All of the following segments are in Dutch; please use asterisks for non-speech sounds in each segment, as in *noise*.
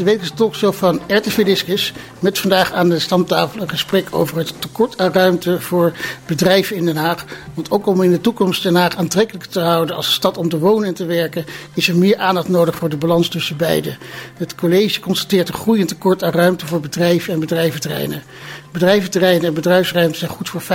de wekelijkse talkshow van RTV Discus met vandaag aan de stamtafel een gesprek over het tekort aan ruimte voor bedrijven in Den Haag. Want ook om in de toekomst Den Haag aantrekkelijk te houden als stad om te wonen en te werken, is er meer aandacht nodig voor de balans tussen beide. Het college constateert een groeiend tekort aan ruimte voor bedrijven en bedrijventerreinen. Bedrijventerreinen en bedrijfsruimte zijn goed voor 15%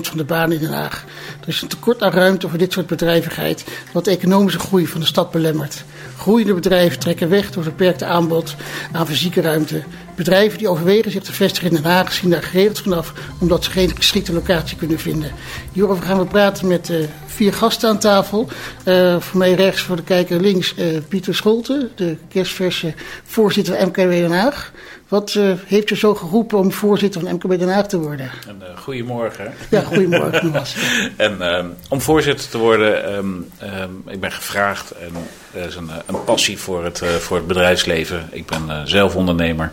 van de banen in Den Haag. Er is een tekort aan ruimte voor dit soort bedrijvigheid, wat de economische groei van de stad belemmert. Groeiende bedrijven trekken weg door beperkte aanbod aan fysieke ruimte. Bedrijven die overwegen zich te vestigen in Den Haag zien daar geregeld vanaf, omdat ze geen geschikte locatie kunnen vinden. Hierover gaan we praten met uh, vier gasten aan tafel. Uh, voor mij rechts, voor de kijker links, uh, Pieter Scholte, de kerstverse voorzitter van MKW Den Haag. Wat heeft je zo geroepen om voorzitter van MKB Den Haag te worden? *laughs* En, goedemorgen. Ja, goedemorgen. en om voorzitter te worden, um, um, ik ben gevraagd en er is een, een passie voor het, voor het bedrijfsleven. Ik ben zelf ondernemer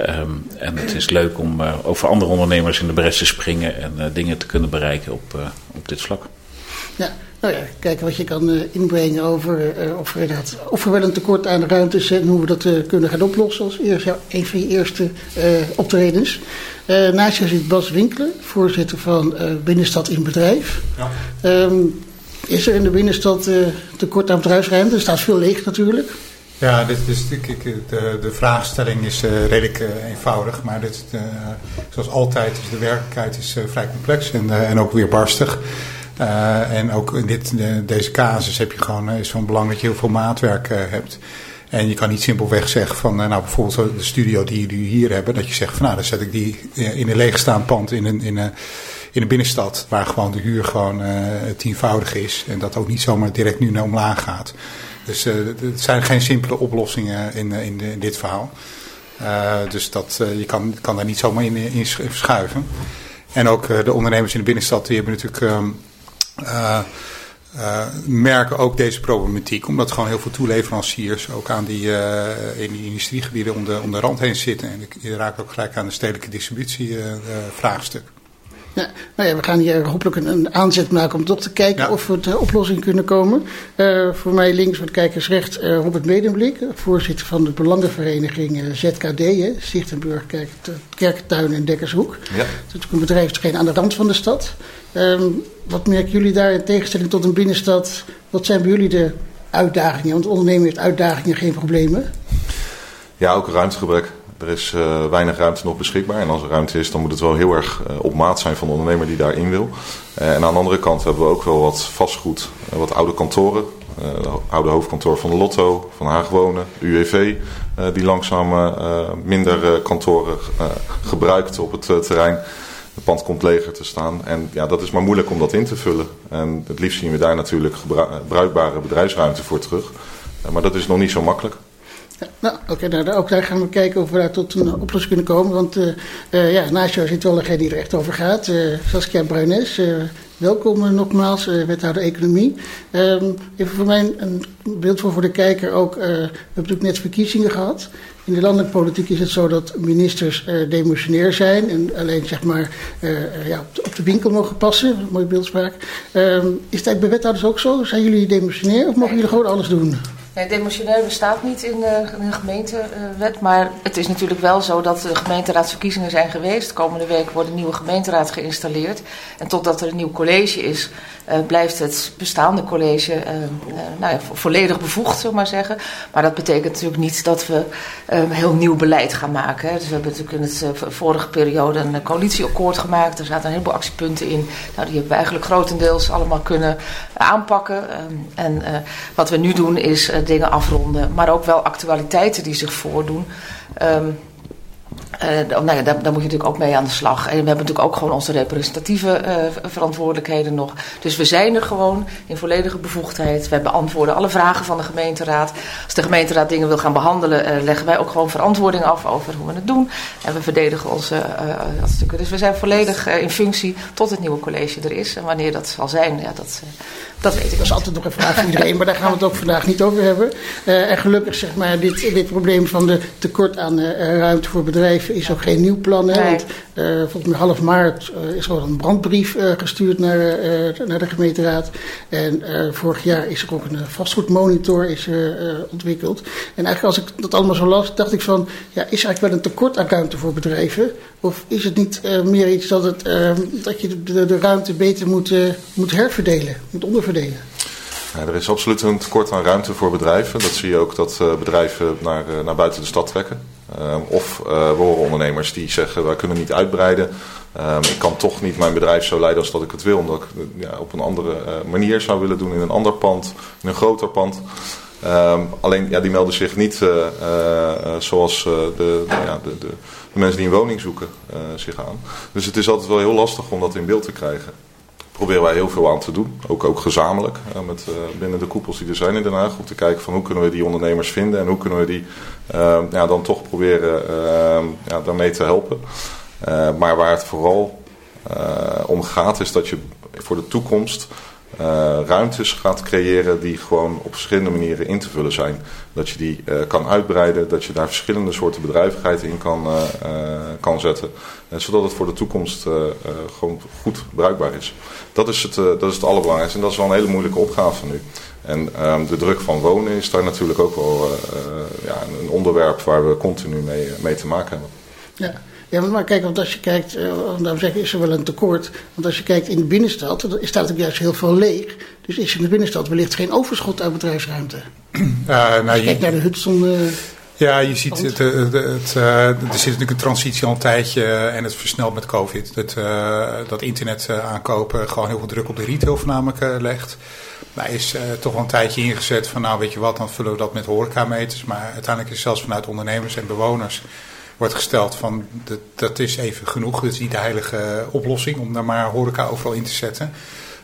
um, en het is leuk om ook voor andere ondernemers in de bres te springen en dingen te kunnen bereiken op, op dit vlak. Ja. Nou ja, kijken wat je kan inbrengen over uh, of, er dat, of er wel een tekort aan ruimte is en hoe we dat uh, kunnen gaan oplossen als eerst, ja, een van je eerste optredens. naast je zit Bas Winkelen, voorzitter van Binnenstad in Bedrijf. Ja. Um, is er in de binnenstad tekort aan bedrijfsruimte? Er staat veel leeg natuurlijk. Ja, dit is, de, de vraagstelling is redelijk eenvoudig, maar dit, zoals altijd is de werkelijkheid is, vrij complex en, en ook weer barstig. Uh, en ook in dit, deze casus heb je gewoon, is van belang dat je heel veel maatwerk hebt. En je kan niet simpelweg zeggen van, nou bijvoorbeeld de studio die jullie hier hebben, dat je zegt van nou dan zet ik die in een leegstaand pand in een, in een, in een binnenstad waar gewoon de huur gewoon tienvoudig is en dat ook niet zomaar direct nu naar omlaag gaat. Dus uh, het zijn geen simpele oplossingen in, in, in dit verhaal. Dus dat, je kan, kan daar niet zomaar in, in verschuiven. En ook de ondernemers in de binnenstad die hebben natuurlijk... Uh, merken ook deze problematiek. Omdat gewoon heel veel toeleveranciers ook aan die, in die industriegebieden om de, om de rand heen zitten. En je raakt ook gelijk aan de stedelijke distributievraagstuk. Ja, nou ja, we gaan hier hopelijk een, een aanzet maken om toch te kijken ja. of we tot oplossing kunnen komen. Uh, voor mij links, voor de kijkers rechts, uh, Robert Medemblik, voorzitter van de belangenvereniging ZKD, hè, Zichtenburg, Kerk, Kerkentuin en Dekkershoek. Ja. Dat is natuurlijk een bedrijf aan de rand van de stad. Um, wat merken jullie daar in tegenstelling tot een binnenstad? Wat zijn bij jullie de uitdagingen? Want ondernemen heeft uitdagingen, geen problemen. Ja, ook ruimtegebrek. Er is uh, weinig ruimte nog beschikbaar. En als er ruimte is, dan moet het wel heel erg uh, op maat zijn van de ondernemer die daarin wil. Uh, en aan de andere kant hebben we ook wel wat vastgoed, wat oude kantoren. de oude hoofdkantoor van de Lotto, van Haag Wonen, UWV. die langzaam minder kantoren gebruikt op het terrein. Het pand komt leger te staan. En ja, dat is maar moeilijk om dat in te vullen. En het liefst zien we daar natuurlijk bruikbare bedrijfsruimte voor terug. maar dat is nog niet zo makkelijk. Nou, oké, nou, ook daar gaan we kijken of we daar tot een oplossing kunnen komen. Want uh, uh, ja, naast jou zit wel degene die er echt over gaat. Saskia Bruines, welkom nogmaals, wethouder economie. Um, even voor mij een beeld voor, voor de kijker ook. we hebben natuurlijk net verkiezingen gehad. In de landelijke politiek is het zo dat ministers demissionair zijn en alleen zeg maar ja, op, de, winkel mogen passen. Mooie beeldspraak. Uh, is het bij wethouders ook zo? Zijn jullie demissionair of mogen jullie gewoon alles doen? Nee, demissionair bestaat niet in de, de gemeentewet. Maar het is natuurlijk wel zo dat de gemeenteraadsverkiezingen zijn geweest. Komende week wordt een nieuwe gemeenteraad geïnstalleerd. En totdat er een nieuw college is, uh, blijft het bestaande college uh, uh, nou ja, volledig bevoegd, we maar zeggen. Maar dat betekent natuurlijk niet dat we heel nieuw beleid gaan maken. Dus we hebben natuurlijk in het vorige periode een coalitieakkoord gemaakt. Er zaten een heleboel actiepunten in. Nou, die hebben we eigenlijk grotendeels allemaal kunnen aanpakken. en wat we nu doen is dingen afronden, maar ook wel actualiteiten die zich voordoen. Um, uh, nou ja, daar, daar, moet je natuurlijk ook mee aan de slag. En we hebben natuurlijk ook gewoon onze representatieve uh, verantwoordelijkheden nog. Dus we zijn er gewoon in volledige bevoegdheid. We beantwoorden alle vragen van de gemeenteraad. Als de gemeenteraad dingen wil gaan behandelen, uh, leggen wij ook gewoon verantwoording af over hoe we het doen. En we verdedigen onze stukken. Dus we zijn volledig in functie tot het nieuwe college er is. En wanneer dat zal zijn, ja, dat, dat weet ik. Dat is altijd nog een vraag voor iedereen, maar daar gaan we het ook vandaag niet over hebben. en gelukkig zeg maar dit, dit probleem van de tekort aan ruimte voor bedrijven bedrijven is ook geen nieuw plan. Hè? Want uh, volgens mij half maart uh, is er al een brandbrief uh, gestuurd naar, naar de gemeenteraad. En vorig jaar is er ook een vastgoedmonitor is, ontwikkeld. En eigenlijk als ik dat allemaal zo las, dacht ik van... Ja, is eigenlijk wel een tekort aan ruimte voor bedrijven? Of is het niet meer iets dat, het, dat je de, de, ruimte beter moet, moet herverdelen, moet onderverdelen? Er is absoluut een tekort aan ruimte voor bedrijven. Dat zie je ook dat uh, bedrijven naar, uh, naar buiten de stad trekken. Uh, of we horen ondernemers die zeggen wij kunnen niet uitbreiden. ik kan toch niet mijn bedrijf zo leiden als dat ik het wil. Omdat ik ja, op een andere manier zou willen doen in een ander pand, in een groter pand. Um, alleen ja, die melden zich niet zoals de, ja, de, de, mensen die een woning zoeken zich aan. Dus het is altijd wel heel lastig om dat in beeld te krijgen proberen wij heel veel aan te doen. Ook, ook gezamenlijk uh, met, uh, binnen de koepels die er zijn in Den Haag. Om te kijken van hoe kunnen we die ondernemers vinden en hoe kunnen we die uh, ja, dan toch proberen ja, daarmee te helpen. maar waar het vooral om gaat is dat je voor de toekomst ruimtes gaat creëren die gewoon op verschillende manieren in te vullen zijn. Dat je die kan uitbreiden, dat je daar verschillende soorten bedrijvigheid in kan, kan zetten. zodat het voor de toekomst gewoon goed bruikbaar is. Dat is, het, dat is het allerbelangrijkste en dat is wel een hele moeilijke opgave nu. En ehm, de druk van wonen is daar natuurlijk ook wel ja, een onderwerp waar we continu mee, mee te maken hebben. Ja. Ja, maar kijk, want als je kijkt, uh, daarom zeg ik, is er wel een tekort. Want als je kijkt in de binnenstad, dan staat natuurlijk juist heel veel leeg. Dus is in de binnenstad wellicht geen overschot aan bedrijfsruimte. Uh, nou, je kijkt naar de Hudson... Uh, ja, je ziet, het, het, het, uh, er zit natuurlijk een transitie al een tijdje en het versnelt met COVID. Dat, dat internet aankopen gewoon heel veel druk op de retail voornamelijk legt. Daar is toch wel een tijdje ingezet van nou weet je wat, dan vullen we dat met horecameters. Maar uiteindelijk is zelfs vanuit ondernemers en bewoners wordt gesteld van dat, dat is even genoeg. Dat is niet de heilige oplossing om daar maar horeca overal in te zetten.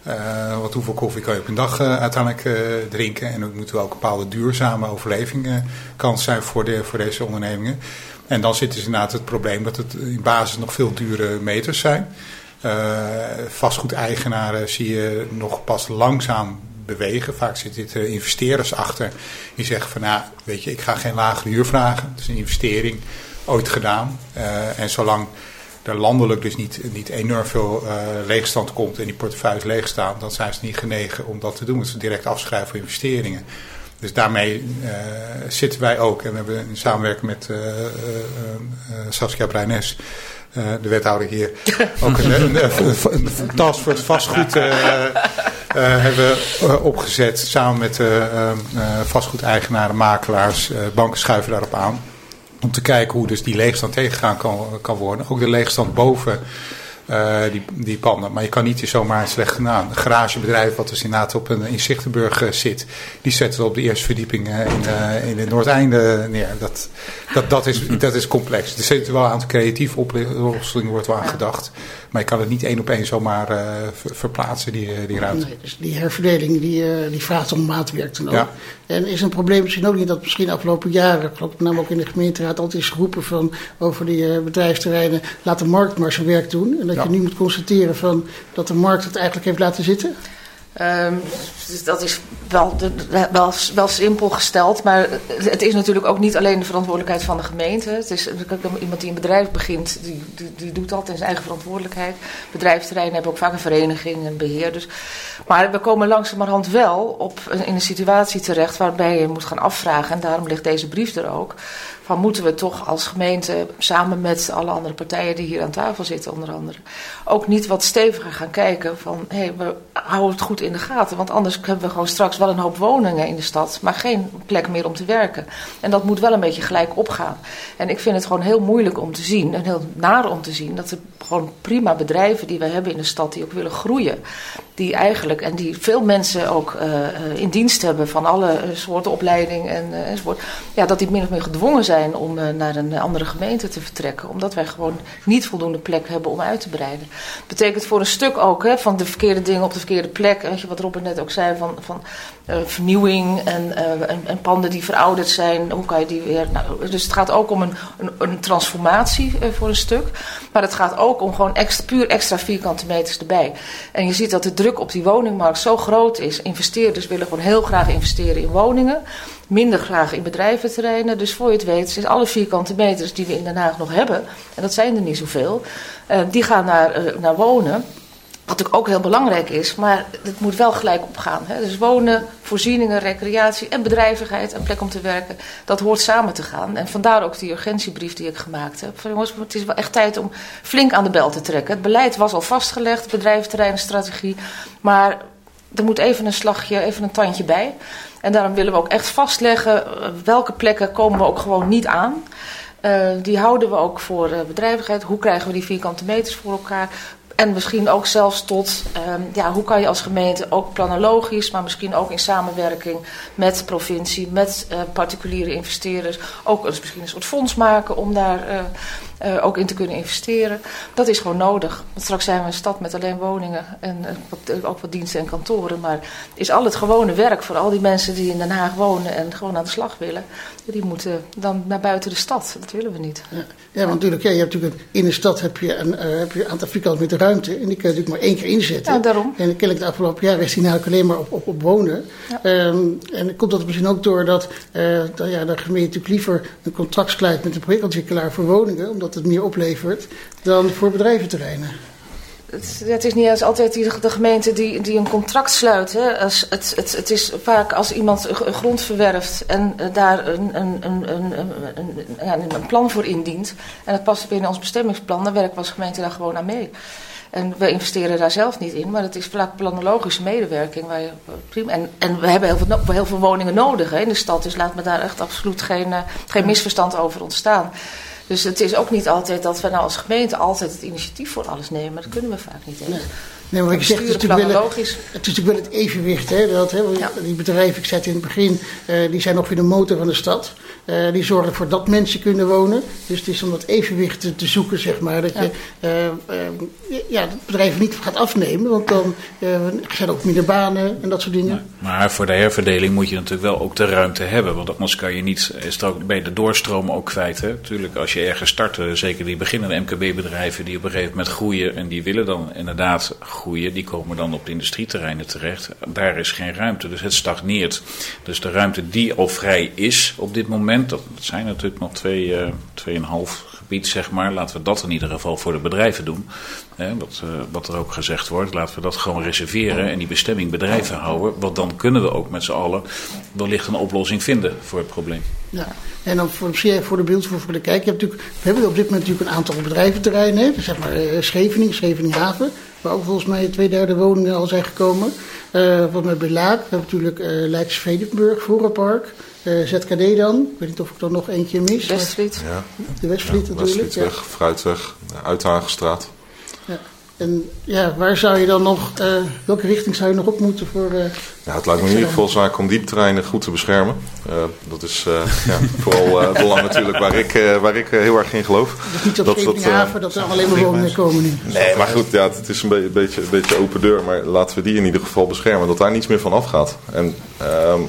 Uh, want hoeveel koffie kan je op een dag uh, uiteindelijk uh, drinken? En ook moeten ook een bepaalde duurzame overleving kans zijn voor, de, deze ondernemingen. En dan zit dus inderdaad het probleem dat het in basis nog veel dure meters zijn. vastgoedeigenaren zie je nog pas langzaam bewegen. Vaak zitten investeerders achter die zeggen van nou, weet je, ik ga geen lagere huur vragen. Het is een investering ooit gedaan. En zolang er landelijk dus niet, niet enorm veel uh, leegstand komt en die portefeuilles leegstaan, dan zijn ze niet genegen om dat te doen. Dat ze direct afschrijven voor investeringen. Dus daarmee uh, zitten wij ook. En we hebben in samenwerking met Saskia Breines, de wethouder hier, *laughs* ook een, een, een, een taskforce vastgoed hebben opgezet. Samen met vastgoedeigenaren, makelaars, banken schuiven daarop aan. Om te kijken hoe dus die leegstand tegengegaan kan, kan worden. Ook de leegstand boven uh, die, die panden. Maar je kan niet zomaar slecht gedaan. Een garagebedrijf wat dus inderdaad op een, in Zichtenburg uh, zit. Die zetten we op de eerste verdieping uh, in, in het Noordeinde neer. Dat, dat, dat, is, *laughs* dat is complex. Er zitten wel een aantal creatieve oplossingen wordt wel aan gedacht. Maar je kan het niet één op één zomaar verplaatsen, die, die ruimte. Nee, dus die herverdeling die, die vraagt om maatwerk te nodig. Ja. En is een probleem misschien ook niet dat misschien afgelopen jaren, ik geloof met name ook in de gemeenteraad, altijd is geroepen van over die bedrijfsterreinen, laat de markt maar zijn werk doen. En dat ja. je nu moet constateren van dat de markt het eigenlijk heeft laten zitten? Um, dat is wel, wel, wel simpel gesteld, maar het is natuurlijk ook niet alleen de verantwoordelijkheid van de gemeente. Het is iemand die een bedrijf begint, die, die, die doet dat in zijn eigen verantwoordelijkheid. Bedrijfsterreinen hebben ook vaak een vereniging en beheer. Dus. Maar we komen langzamerhand wel op, in een situatie terecht waarbij je moet gaan afvragen, en daarom ligt deze brief er ook van moeten we toch als gemeente samen met alle andere partijen die hier aan tafel zitten, onder andere, ook niet wat steviger gaan kijken van hé, hey, we houden het goed in de gaten. Want anders hebben we gewoon straks wel een hoop woningen in de stad, maar geen plek meer om te werken. En dat moet wel een beetje gelijk opgaan. En ik vind het gewoon heel moeilijk om te zien en heel naar om te zien dat er gewoon prima bedrijven die we hebben in de stad die ook willen groeien, die eigenlijk en die veel mensen ook uh, in dienst hebben van alle soorten opleiding en, uh, enzovoort, ja, dat die min of meer gedwongen zijn om naar een andere gemeente te vertrekken. Omdat wij gewoon niet voldoende plek hebben om uit te breiden. Betekent voor een stuk ook hè, van de verkeerde dingen op de verkeerde plek. Weet je, wat Robert net ook zei, van, van uh, vernieuwing en, en, en, panden die verouderd zijn. Hoe kan je die weer. Nou, dus het gaat ook om een, een, een transformatie voor een stuk. Maar het gaat ook om gewoon puur extra vierkante meters erbij. En je ziet dat de druk op die woningmarkt zo groot is. Investeerders willen gewoon heel graag investeren in woningen minder graag in bedrijventerreinen. Dus voor je het weet, is alle vierkante meters die we in Den Haag nog hebben, en dat zijn er niet zoveel, die gaan naar, naar wonen. Wat ook heel belangrijk is, maar het moet wel gelijk opgaan. Hè? Dus wonen, voorzieningen, recreatie en bedrijvigheid en plek om te werken, dat hoort samen te gaan. En vandaar ook die urgentiebrief die ik gemaakt heb. Jongens, het is wel echt tijd om flink aan de bel te trekken. Het beleid was al vastgelegd, bedrijventerreinenstrategie, maar er moet even een slagje, even een tandje bij. En daarom willen we ook echt vastleggen eh, welke plekken komen we ook gewoon niet aan. Uh, die houden we ook voor uh, bedrijvigheid. Hoe krijgen we die vierkante meters voor elkaar? En misschien ook zelfs tot, um, ja, hoe kan je als gemeente ook planologisch, maar misschien ook in samenwerking met provincie, met uh, particuliere investeerders, ook eens misschien een soort fonds maken om daar uh, uh, ook in te kunnen investeren. Dat is gewoon nodig. Want straks zijn we een stad met alleen woningen en ook wat diensten en kantoren. Maar is al het gewone werk voor al die mensen die in Den Haag wonen en gewoon aan de slag willen, die moeten dan naar buiten de stad. Dat willen we niet. Ja, ja want natuurlijk, ja, je hebt natuurlijk in de stad heb je een, heb je een aantal meter ruimte. En die kun je natuurlijk maar één keer inzetten. Ja, daarom. En kennelijk de afgelopen jaar is die namelijk alleen maar op, op, op wonen. Ja. Um, en komt dat misschien ook door dat, uh, dat ja, de gemeente natuurlijk liever een contract sluit met een projectontwikkelaar voor woningen, omdat het meer oplevert, dan voor bedrijventerreinen. Het, is niet eens altijd de gemeente die, die een contract sluit. Als het, het, het is vaak als iemand grond verwerft en daar een, een, een, een, een, plan voor indient. En het past binnen ons bestemmingsplan, dan werken we als gemeente daar gewoon aan mee. En we investeren daar zelf niet in, maar het is vaak planologische medewerking. Waar en, en we hebben heel veel, heel veel woningen nodig hè, in de stad, dus laat me daar echt absoluut geen, uh, geen misverstand over ontstaan. Dus het is ook niet altijd dat we nou als gemeente altijd het initiatief voor alles nemen. Dat kunnen we vaak niet. Nee, maar ik zeg, het is, natuurlijk wel, het is natuurlijk wel het evenwicht. Hè, dat, hè, ja. Die bedrijven, ik zei het in het begin, uh, die zijn nog weer de motor van de stad. Uh, die zorgen ervoor dat mensen kunnen wonen. Dus het is om dat evenwicht te, te zoeken, zeg maar. Dat ja. je uh, ja, het bedrijf niet gaat afnemen, want dan zijn er ook minder banen en dat soort dingen. Nee, maar voor de herverdeling moet je natuurlijk wel ook de ruimte hebben. Want anders kan je niet, is er ook bij de doorstroom ook kwijt. Hè? Natuurlijk, als je ergens start, zeker die beginnende MKB-bedrijven die op een gegeven moment groeien en die willen dan inderdaad groeien, die komen dan op de industrieterreinen terecht. Daar is geen ruimte, dus het stagneert. Dus de ruimte die al vrij is op dit moment, dat zijn natuurlijk nog twee, uh, tweeënhalf gebied, zeg maar. Laten we dat in ieder geval voor de bedrijven doen. Hè, wat, uh, wat er ook gezegd wordt, laten we dat gewoon reserveren en die bestemming bedrijven houden. Want dan kunnen we ook met z'n allen wellicht een oplossing vinden voor het probleem. Ja, en dan voor voor de beeldvoer voor de kijk. Je hebt natuurlijk, we hebben op dit moment natuurlijk een aantal bedrijventerreinen. Zeg maar uh, Scheveningen, Scheveninghaven. Waar ook volgens mij twee derde woningen al zijn gekomen. Uh, wat met Belaak. We hebben natuurlijk uh, Leidse Vredenburg, Vorenpark. Uh, ZKD dan. Ik weet niet of ik er nog eentje mis. Westvliet. Ja. De Westvliet ja, natuurlijk. Westflietweg, ja. Fruitweg, Uithagenstraat. Ja. En ja, waar zou je dan nog, uh, welke richting zou je nog op moeten voor... Uh, ja, het lijkt me in ieder geval zaak om diepterreinen goed te beschermen. Uh, dat is *laughs* ja, vooral het belang natuurlijk waar ik, waar ik heel erg in geloof. Dus niet op dat, dat, er alleen maar woningen komen nu. Nee, maar goed, ja, het is een, be beetje, een beetje open deur. Maar laten we die in ieder geval beschermen, dat daar niets meer van afgaat. En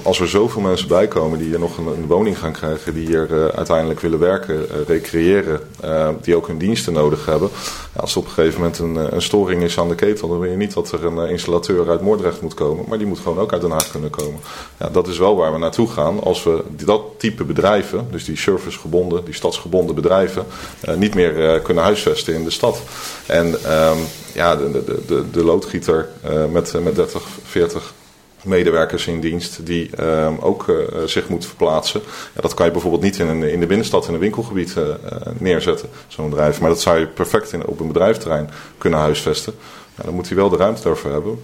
als er zoveel mensen bij komen die hier nog een, een woning gaan krijgen... die hier uiteindelijk willen werken, recreëren, die ook hun diensten nodig hebben... Ja, als op een gegeven moment een een storing is aan de ketel, dan wil je niet dat er een installateur uit Moordrecht moet komen. Maar die moet gewoon ook uit Den Haag kunnen komen. Ja, dat is wel waar we naartoe gaan. Als we dat type bedrijven, dus die servicegebonden, die stadsgebonden bedrijven, uh, niet meer uh, kunnen huisvesten in de stad. En um, ja, de, de, de, de loodgieter met, met 30, 40 medewerkers in dienst die uh, ook uh, zich moeten verplaatsen. Ja, dat kan je bijvoorbeeld niet in, een, in de binnenstad in een winkelgebied uh, neerzetten, zo'n bedrijf. Maar dat zou je perfect in, op een bedrijfterrein kunnen huisvesten. Ja, dan moet hij wel de ruimte daarvoor hebben.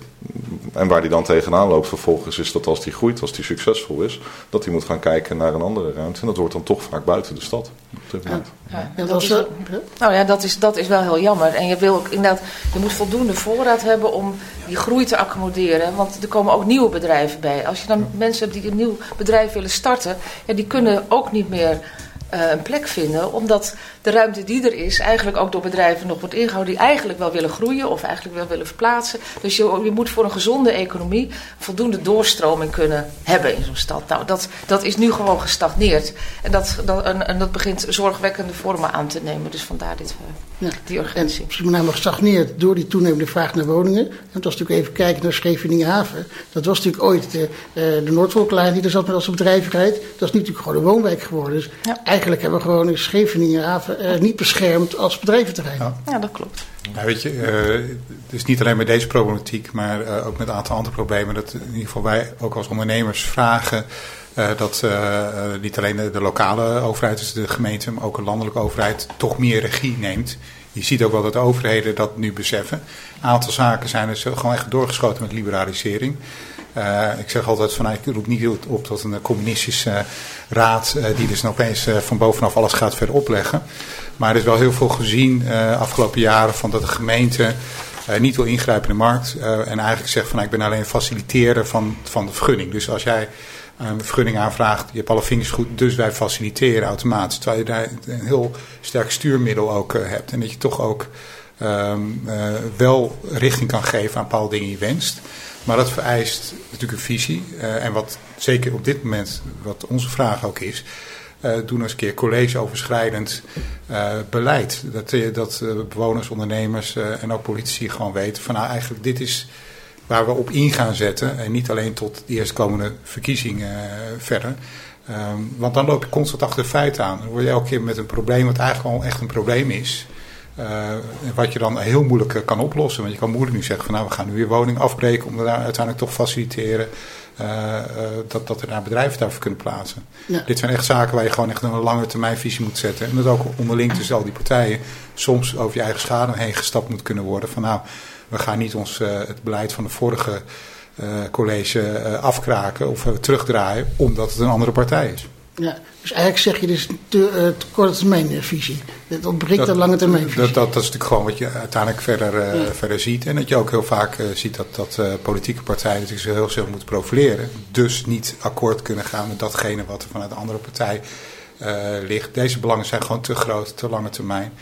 En waar hij dan tegenaan loopt vervolgens is dat als hij groeit, als hij succesvol is, dat hij moet gaan kijken naar een andere ruimte. En dat wordt dan toch vaak buiten de stad. Op ja, ja, dat is, nou ja, dat is, dat is wel heel jammer. En je, wil ook, inderdaad, je moet voldoende voorraad hebben om die groei te accommoderen. Want er komen ook nieuwe bedrijven bij. Als je dan mensen hebt die een nieuw bedrijf willen starten, ja, die kunnen ook niet meer een plek vinden. Omdat de ruimte die er is, eigenlijk ook door bedrijven nog wordt ingehouden die eigenlijk wel willen groeien of eigenlijk wel willen verplaatsen. Dus je, je moet voor een gezonde economie voldoende doorstroming kunnen hebben in zo'n stad. Nou, dat, dat is nu gewoon gestagneerd. En dat, dat, en, en dat begint zorgwekkende vormen aan te nemen. Dus vandaar dit, uh, ja. die urgentie. En met name gestagneerd door die toenemende vraag naar woningen. En dat was natuurlijk even kijken naar Scheveningen-Haven. Dat was natuurlijk ooit de, uh, de Noordvolklijn die er zat met als bedrijvigheid. Dat is nu natuurlijk gewoon een woonwijk geworden. Dus ja. eigenlijk hebben we gewoon in Scheveningen-Haven uh, niet beschermd als bedrijventerrein. Ja, ja dat klopt. Weet je, uh, het is niet alleen met deze problematiek, maar uh, ook met een aantal andere problemen. Dat in ieder geval wij ook als ondernemers vragen uh, dat niet alleen de, de, lokale overheid, dus de gemeente, maar ook een landelijke overheid, toch meer regie neemt. Je ziet ook wel dat de overheden dat nu beseffen. Een aantal zaken zijn dus gewoon echt doorgeschoten met liberalisering. ik zeg altijd van, ik roep niet op tot een communistische raad die dus opeens van bovenaf alles gaat verder opleggen. Maar er is wel heel veel gezien uh, afgelopen jaren van dat de gemeente niet wil ingrijpen in de markt. En eigenlijk zegt van nou, ik ben alleen faciliteerder van, van de vergunning. Dus als jij een vergunning aanvraagt, je hebt alle vingers goed, dus wij faciliteren automatisch. Terwijl je daar een heel sterk stuurmiddel ook hebt. En dat je toch ook um, wel richting kan geven aan bepaalde dingen die je wenst. Maar dat vereist natuurlijk een visie. en wat zeker op dit moment, wat onze vraag ook is doen eens een keer collegeoverschrijdend beleid. Dat, dat bewoners, ondernemers en ook politici gewoon weten van nou eigenlijk dit is waar we op in gaan zetten. En niet alleen tot de eerstkomende verkiezingen verder. Um, want dan loop je constant achter de feiten aan. Dan word je elke keer met een probleem wat eigenlijk al echt een probleem is. Uh, wat je dan heel moeilijk kan oplossen. Want je kan moeilijk nu zeggen van nou we gaan nu weer woning afbreken om daar uiteindelijk toch faciliteren. Uh, uh, dat, dat er daar bedrijven daarvoor kunnen plaatsen. Ja. Dit zijn echt zaken waar je gewoon echt een lange termijn visie moet zetten. En dat ook onderling tussen al die partijen soms over je eigen schade heen gestapt moet kunnen worden. Van nou, we gaan niet ons, uh, het beleid van de vorige college afkraken of terugdraaien omdat het een andere partij is. Ja, dus eigenlijk zeg je dus te, uh, te korte termijn visie. Dat ontbreekt de lange termijn visie. Dat, dat, dat, is natuurlijk gewoon wat je uiteindelijk verder, uh, ja. verder ziet. En dat je ook heel vaak uh, ziet dat, dat politieke partijen natuurlijk zich heel zelf moeten profileren. Dus niet akkoord kunnen gaan met datgene wat er vanuit de andere partij ligt. Deze belangen zijn gewoon te groot, te lange termijn.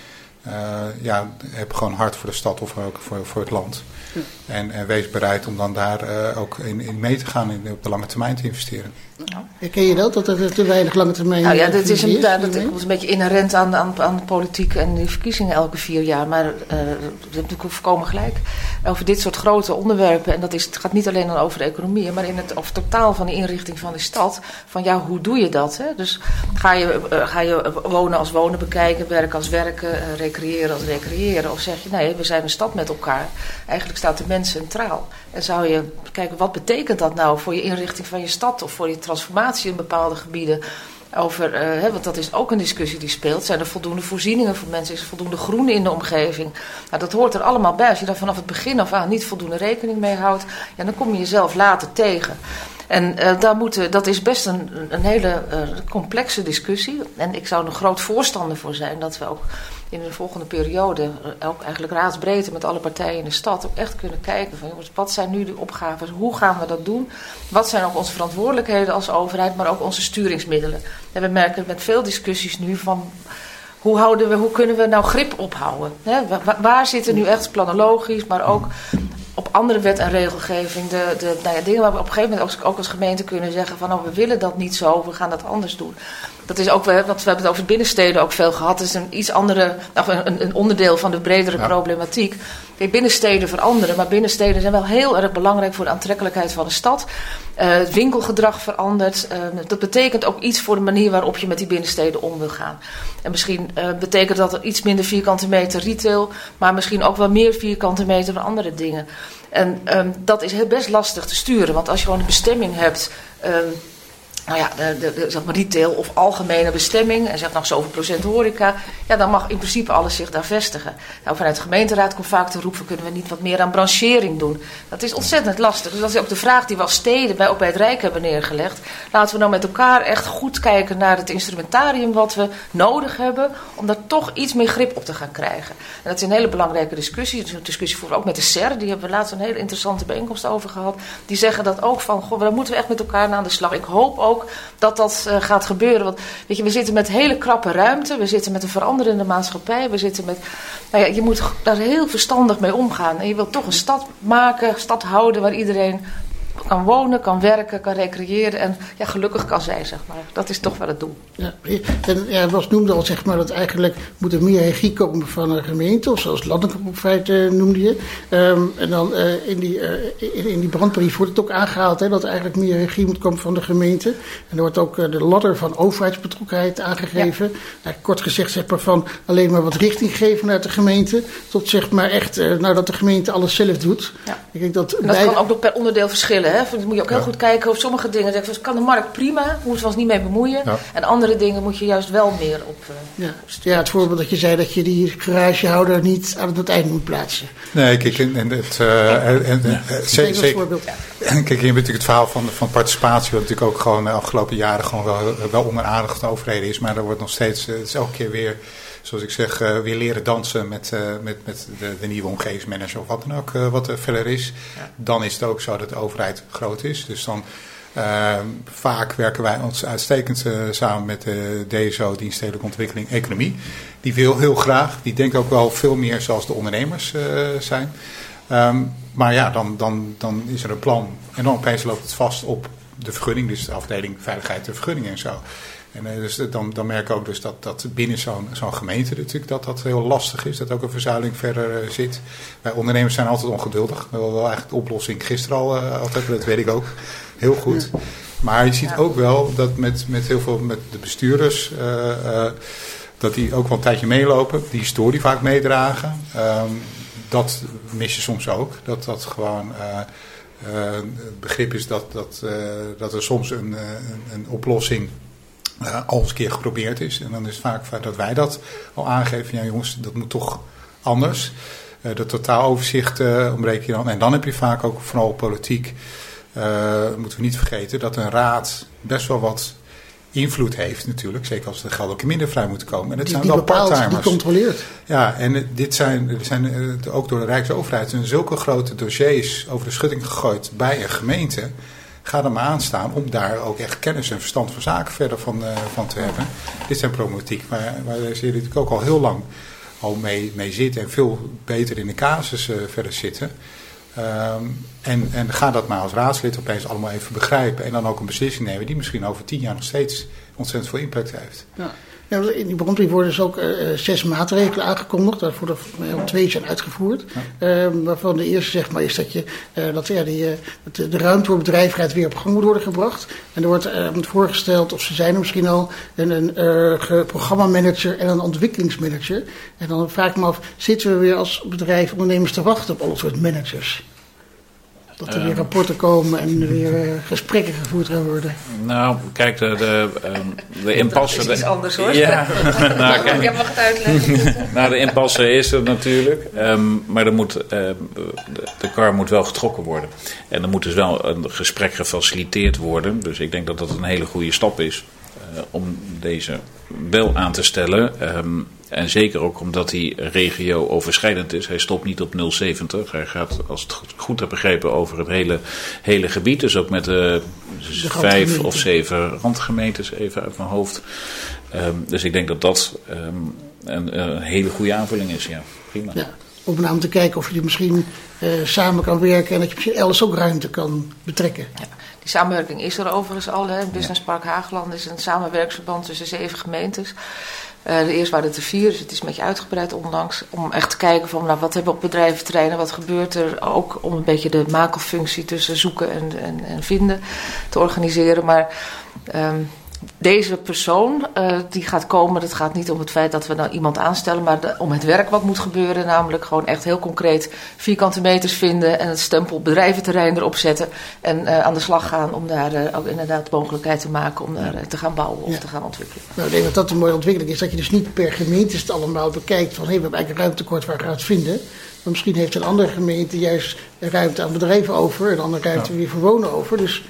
Ja, heb gewoon hard voor de stad of ook voor, voor het land. Ja. En, en, wees bereid om dan daar uh, ook in, in, mee te gaan en op de lange termijn te investeren. Ja. Herken je dat, dat er te weinig lange termijn Nou ja, dat is, een, dat is een beetje inherent aan, aan, aan de politiek en de verkiezingen elke vier jaar. Maar uh, je hebt natuurlijk voorkomen gelijk over dit soort grote onderwerpen. En dat is, het gaat niet alleen dan over de economie, maar in het over totaal van de inrichting van de stad. Van ja, hoe doe je dat? Hè? Dus ga je, uh, ga je wonen als wonen bekijken, werken als werken, uh, recreëren als recreëren? Of zeg je nee, we zijn een stad met elkaar. Eigenlijk staat de mens centraal. En zou je kijken, wat betekent dat nou voor je inrichting van je stad of voor je transformatie in bepaalde gebieden? Over, uh, hè, want dat is ook een discussie die speelt. Zijn er voldoende voorzieningen voor mensen? Is er voldoende groen in de omgeving? Nou, dat hoort er allemaal bij. Als je daar vanaf het begin af aan niet voldoende rekening mee houdt, ja, dan kom je jezelf later tegen. En uh, daar moeten, dat is best een, een hele uh, complexe discussie. En ik zou er een groot voorstander voor zijn dat we ook in de volgende periode, ook eigenlijk raadsbreedte met alle partijen in de stad, ook echt kunnen kijken van jongens, wat zijn nu de opgaven, hoe gaan we dat doen? Wat zijn ook onze verantwoordelijkheden als overheid, maar ook onze sturingsmiddelen? En we merken met veel discussies nu van hoe, houden we, hoe kunnen we nou grip ophouden? Waar, zitten nu echt planologisch, maar ook op andere wet en regelgeving de, de nou ja, dingen waar we op een gegeven moment ook, ook als gemeente kunnen zeggen van oh, we willen dat niet zo, we gaan dat anders doen. Dat is ook, want we hebben het over binnensteden ook veel gehad. Dat is een iets andere, nou, een, een onderdeel van de bredere ja. problematiek. Kijk, binnensteden veranderen, maar binnensteden zijn wel heel erg belangrijk voor de aantrekkelijkheid van de stad. Uh, het winkelgedrag verandert. Uh, dat betekent ook iets voor de manier waarop je met die binnensteden om wil gaan. En misschien uh, betekent dat er iets minder vierkante meter retail, maar misschien ook wel meer vierkante meter van andere dingen. En um, dat is heel best lastig te sturen, want als je gewoon een bestemming hebt. Um, nou ja, de, de, de, zeg maar retail of algemene bestemming en zegt nog zoveel procent horeca, ja, dan mag in principe alles zich daar vestigen. Nou, vanuit de gemeenteraad komt vaak te roepen, kunnen we niet wat meer aan branchering doen? Dat is ontzettend lastig. Dus dat is ook de vraag die we als steden bij, ook bij het Rijk hebben neergelegd. Laten we nou met elkaar echt goed kijken naar het instrumentarium wat we nodig hebben om daar toch iets meer grip op te gaan krijgen. En dat is een hele belangrijke discussie. Is een discussie voor ook met de SER, die hebben we laatst een hele interessante bijeenkomst over gehad. Die zeggen dat ook van, goh, daar moeten we echt met elkaar aan de slag. Ik hoop ook dat dat uh, gaat gebeuren. Want weet je, we zitten met hele krappe ruimte, we zitten met een veranderende maatschappij, we zitten met. Nou ja, je moet daar heel verstandig mee omgaan. En je wilt toch een stad maken, stad houden waar iedereen kan wonen, kan werken, kan recreëren en ja, gelukkig kan zijn, zeg maar. Dat is toch wel het doel. Ja, en ja, was noemde al, zeg maar, dat eigenlijk moet er meer regie komen van een gemeente, of zoals landelijke profijt uh, noemde je. Um, en dan uh, in, die, uh, in, in, die brandbrief wordt het ook aangehaald hè, dat er eigenlijk meer regie moet komen van de gemeente. En er wordt ook de ladder van overheidsbetrokkenheid aangegeven. Ja. Nou, kort gezegd, zeg maar, van alleen maar wat richting geven naar de gemeente, tot zeg maar echt, nou dat de gemeente alles zelf doet. Ja. Ik denk dat, en dat bij... kan ook nog per onderdeel verschillen. Hè? Dan moet je ook heel goed kijken. Of sommige dingen zeggen, kan de markt prima, moeten we ons niet mee bemoeien. En andere dingen moet je juist wel meer op. Uh, ja. ja, het voorbeeld dat je zei dat je die garagehouder niet aan het eind moet plaatsen. Nee, kijk, en, het, uh, en, zeker. Kijk, je hebt natuurlijk het verhaal van, van participatie, wat natuurlijk ook gewoon de afgelopen jaren gewoon wel, wel onder aandacht overreden is. Maar er wordt nog steeds, het is elke keer weer zoals ik zeg, uh, weer leren dansen met, uh, met, met de, de, nieuwe omgevingsmanager of wat dan ook, uh, wat er verder is. Ja. Dan is het ook zo dat de overheid groot is. Dus dan vaak werken wij ons uitstekend samen met de DSO, Dienststedelijke Ontwikkeling Economie. Die wil heel graag, die denkt ook wel veel meer zoals de ondernemers zijn. Um, maar ja, dan, dan, dan is er een plan en dan opeens loopt het vast op de vergunning, dus de afdeling veiligheid en vergunningen en zo. En uh, dus dan, dan merk ik ook dus dat, dat binnen zo'n zo'n gemeente natuurlijk dat dat heel lastig is. Dat ook een verzuiling verder uh, zit. Wij ondernemers zijn altijd ongeduldig. We wel eigenlijk de oplossing gisteren al uh, altijd, dat weet ik ook heel goed. Maar je ziet ook wel dat met, met heel veel met de bestuurders, dat die ook wel een tijdje meelopen. Die historie vaak meedragen. Um, dat mis je soms ook. Dat dat gewoon... het begrip is dat, dat, dat er soms een, een, een oplossing uh, al eens een keer geprobeerd is. En dan is het vaak dat wij dat al aangeven. Ja jongens, dat moet toch anders. Uh, dat totaaloverzicht uh, ontbreek je dan. En dan heb je vaak ook vooral politiek, moeten we niet vergeten, dat een raad best wel wat invloed heeft natuurlijk. Zeker als de geld ook minder vrij moeten komen. En het die, zijn die wel part Die controleert. Ja, en dit zijn, zijn ook door de Rijksoverheid zijn zulke grote dossiers over de schutting gegooid bij een gemeente ga er maar aan staan om daar ook echt kennis en verstand van zaken verder van, uh, van te hebben. Dit zijn problematiek waar, waar ze natuurlijk ook al heel lang al mee, mee zitten en veel beter in de casus uh, verder zitten. Um, en, en ga dat maar als raadslid opeens allemaal even begrijpen en dan ook een beslissing nemen die misschien over tien jaar nog steeds ontzettend veel impact heeft. Ja. Ja, in die brandbrief worden dus ook uh, zes maatregelen aangekondigd, waarvoor er al twee zijn uitgevoerd. Ja. Uh, waarvan de eerste zeg maar, is dat, je, uh, dat ja, die, de, de ruimte voor bedrijvigheid weer op gang moet worden gebracht. En er wordt voorgesteld, of ze zijn er misschien al, een, een programmamanager en een ontwikkelingsmanager. En dan vraag ik me af, zitten we weer als bedrijf ondernemers te wachten op alle soort managers? Dat er weer rapporten komen en weer uh, gesprekken gevoerd gaan worden. Nou, kijk, de, de, um, de impasse... Dat is iets anders hoor. Ja. *laughs* nou, kijk, ik heb wat uitleggen. *laughs* nou, de impasse is er natuurlijk. Um, maar er moet, uh, de, de kar moet wel getrokken worden. En er moet dus wel een gesprek gefaciliteerd worden. Dus ik denk dat dat een hele goede stap is. Uh, om deze wel aan te stellen. Um, en zeker ook omdat hij regio-overschrijdend is. Hij stopt niet op 070. Hij gaat, als het goed heb begrepen, over het hele, hele gebied. Dus ook met de, de vijf of zeven randgemeentes, even uit mijn hoofd. Um, dus ik denk dat dat um, een, een, hele goede aanvulling is. Ja, prima. Ja. Om nou te kijken of je misschien uh, samen kan werken en dat je misschien elders ook ruimte kan betrekken. Ja. Die samenwerking is er overigens al. Hè. Business Park Haagland is een samenwerksverband tussen zeven gemeentes. Uh, de eerste waren het er vier, dus het is een beetje uitgebreid onlangs. Om echt te kijken van nou, wat hebben we op bedrijventerreinen, wat gebeurt er. Ook om een beetje de makelfunctie tussen zoeken en, en, en vinden te organiseren. Maar um, deze persoon uh, die gaat komen, het gaat niet om het feit dat we nou iemand aanstellen, maar de, om het werk wat moet gebeuren. Namelijk gewoon echt heel concreet vierkante meters vinden en het stempel bedrijventerrein erop zetten. En uh, aan de slag gaan om daar uh, ook inderdaad mogelijkheid te maken om daar te gaan bouwen of ja. te gaan ontwikkelen. Nou, ik denk dat dat een mooie ontwikkeling is. Dat je dus niet per gemeente het allemaal bekijkt van hé, hey, we hebben eigenlijk een ruimtekort waar gaan we het vinden. Maar misschien heeft een andere gemeente juist ruimte aan bedrijven over en een andere ruimte ja. weer voor wonen over. Dus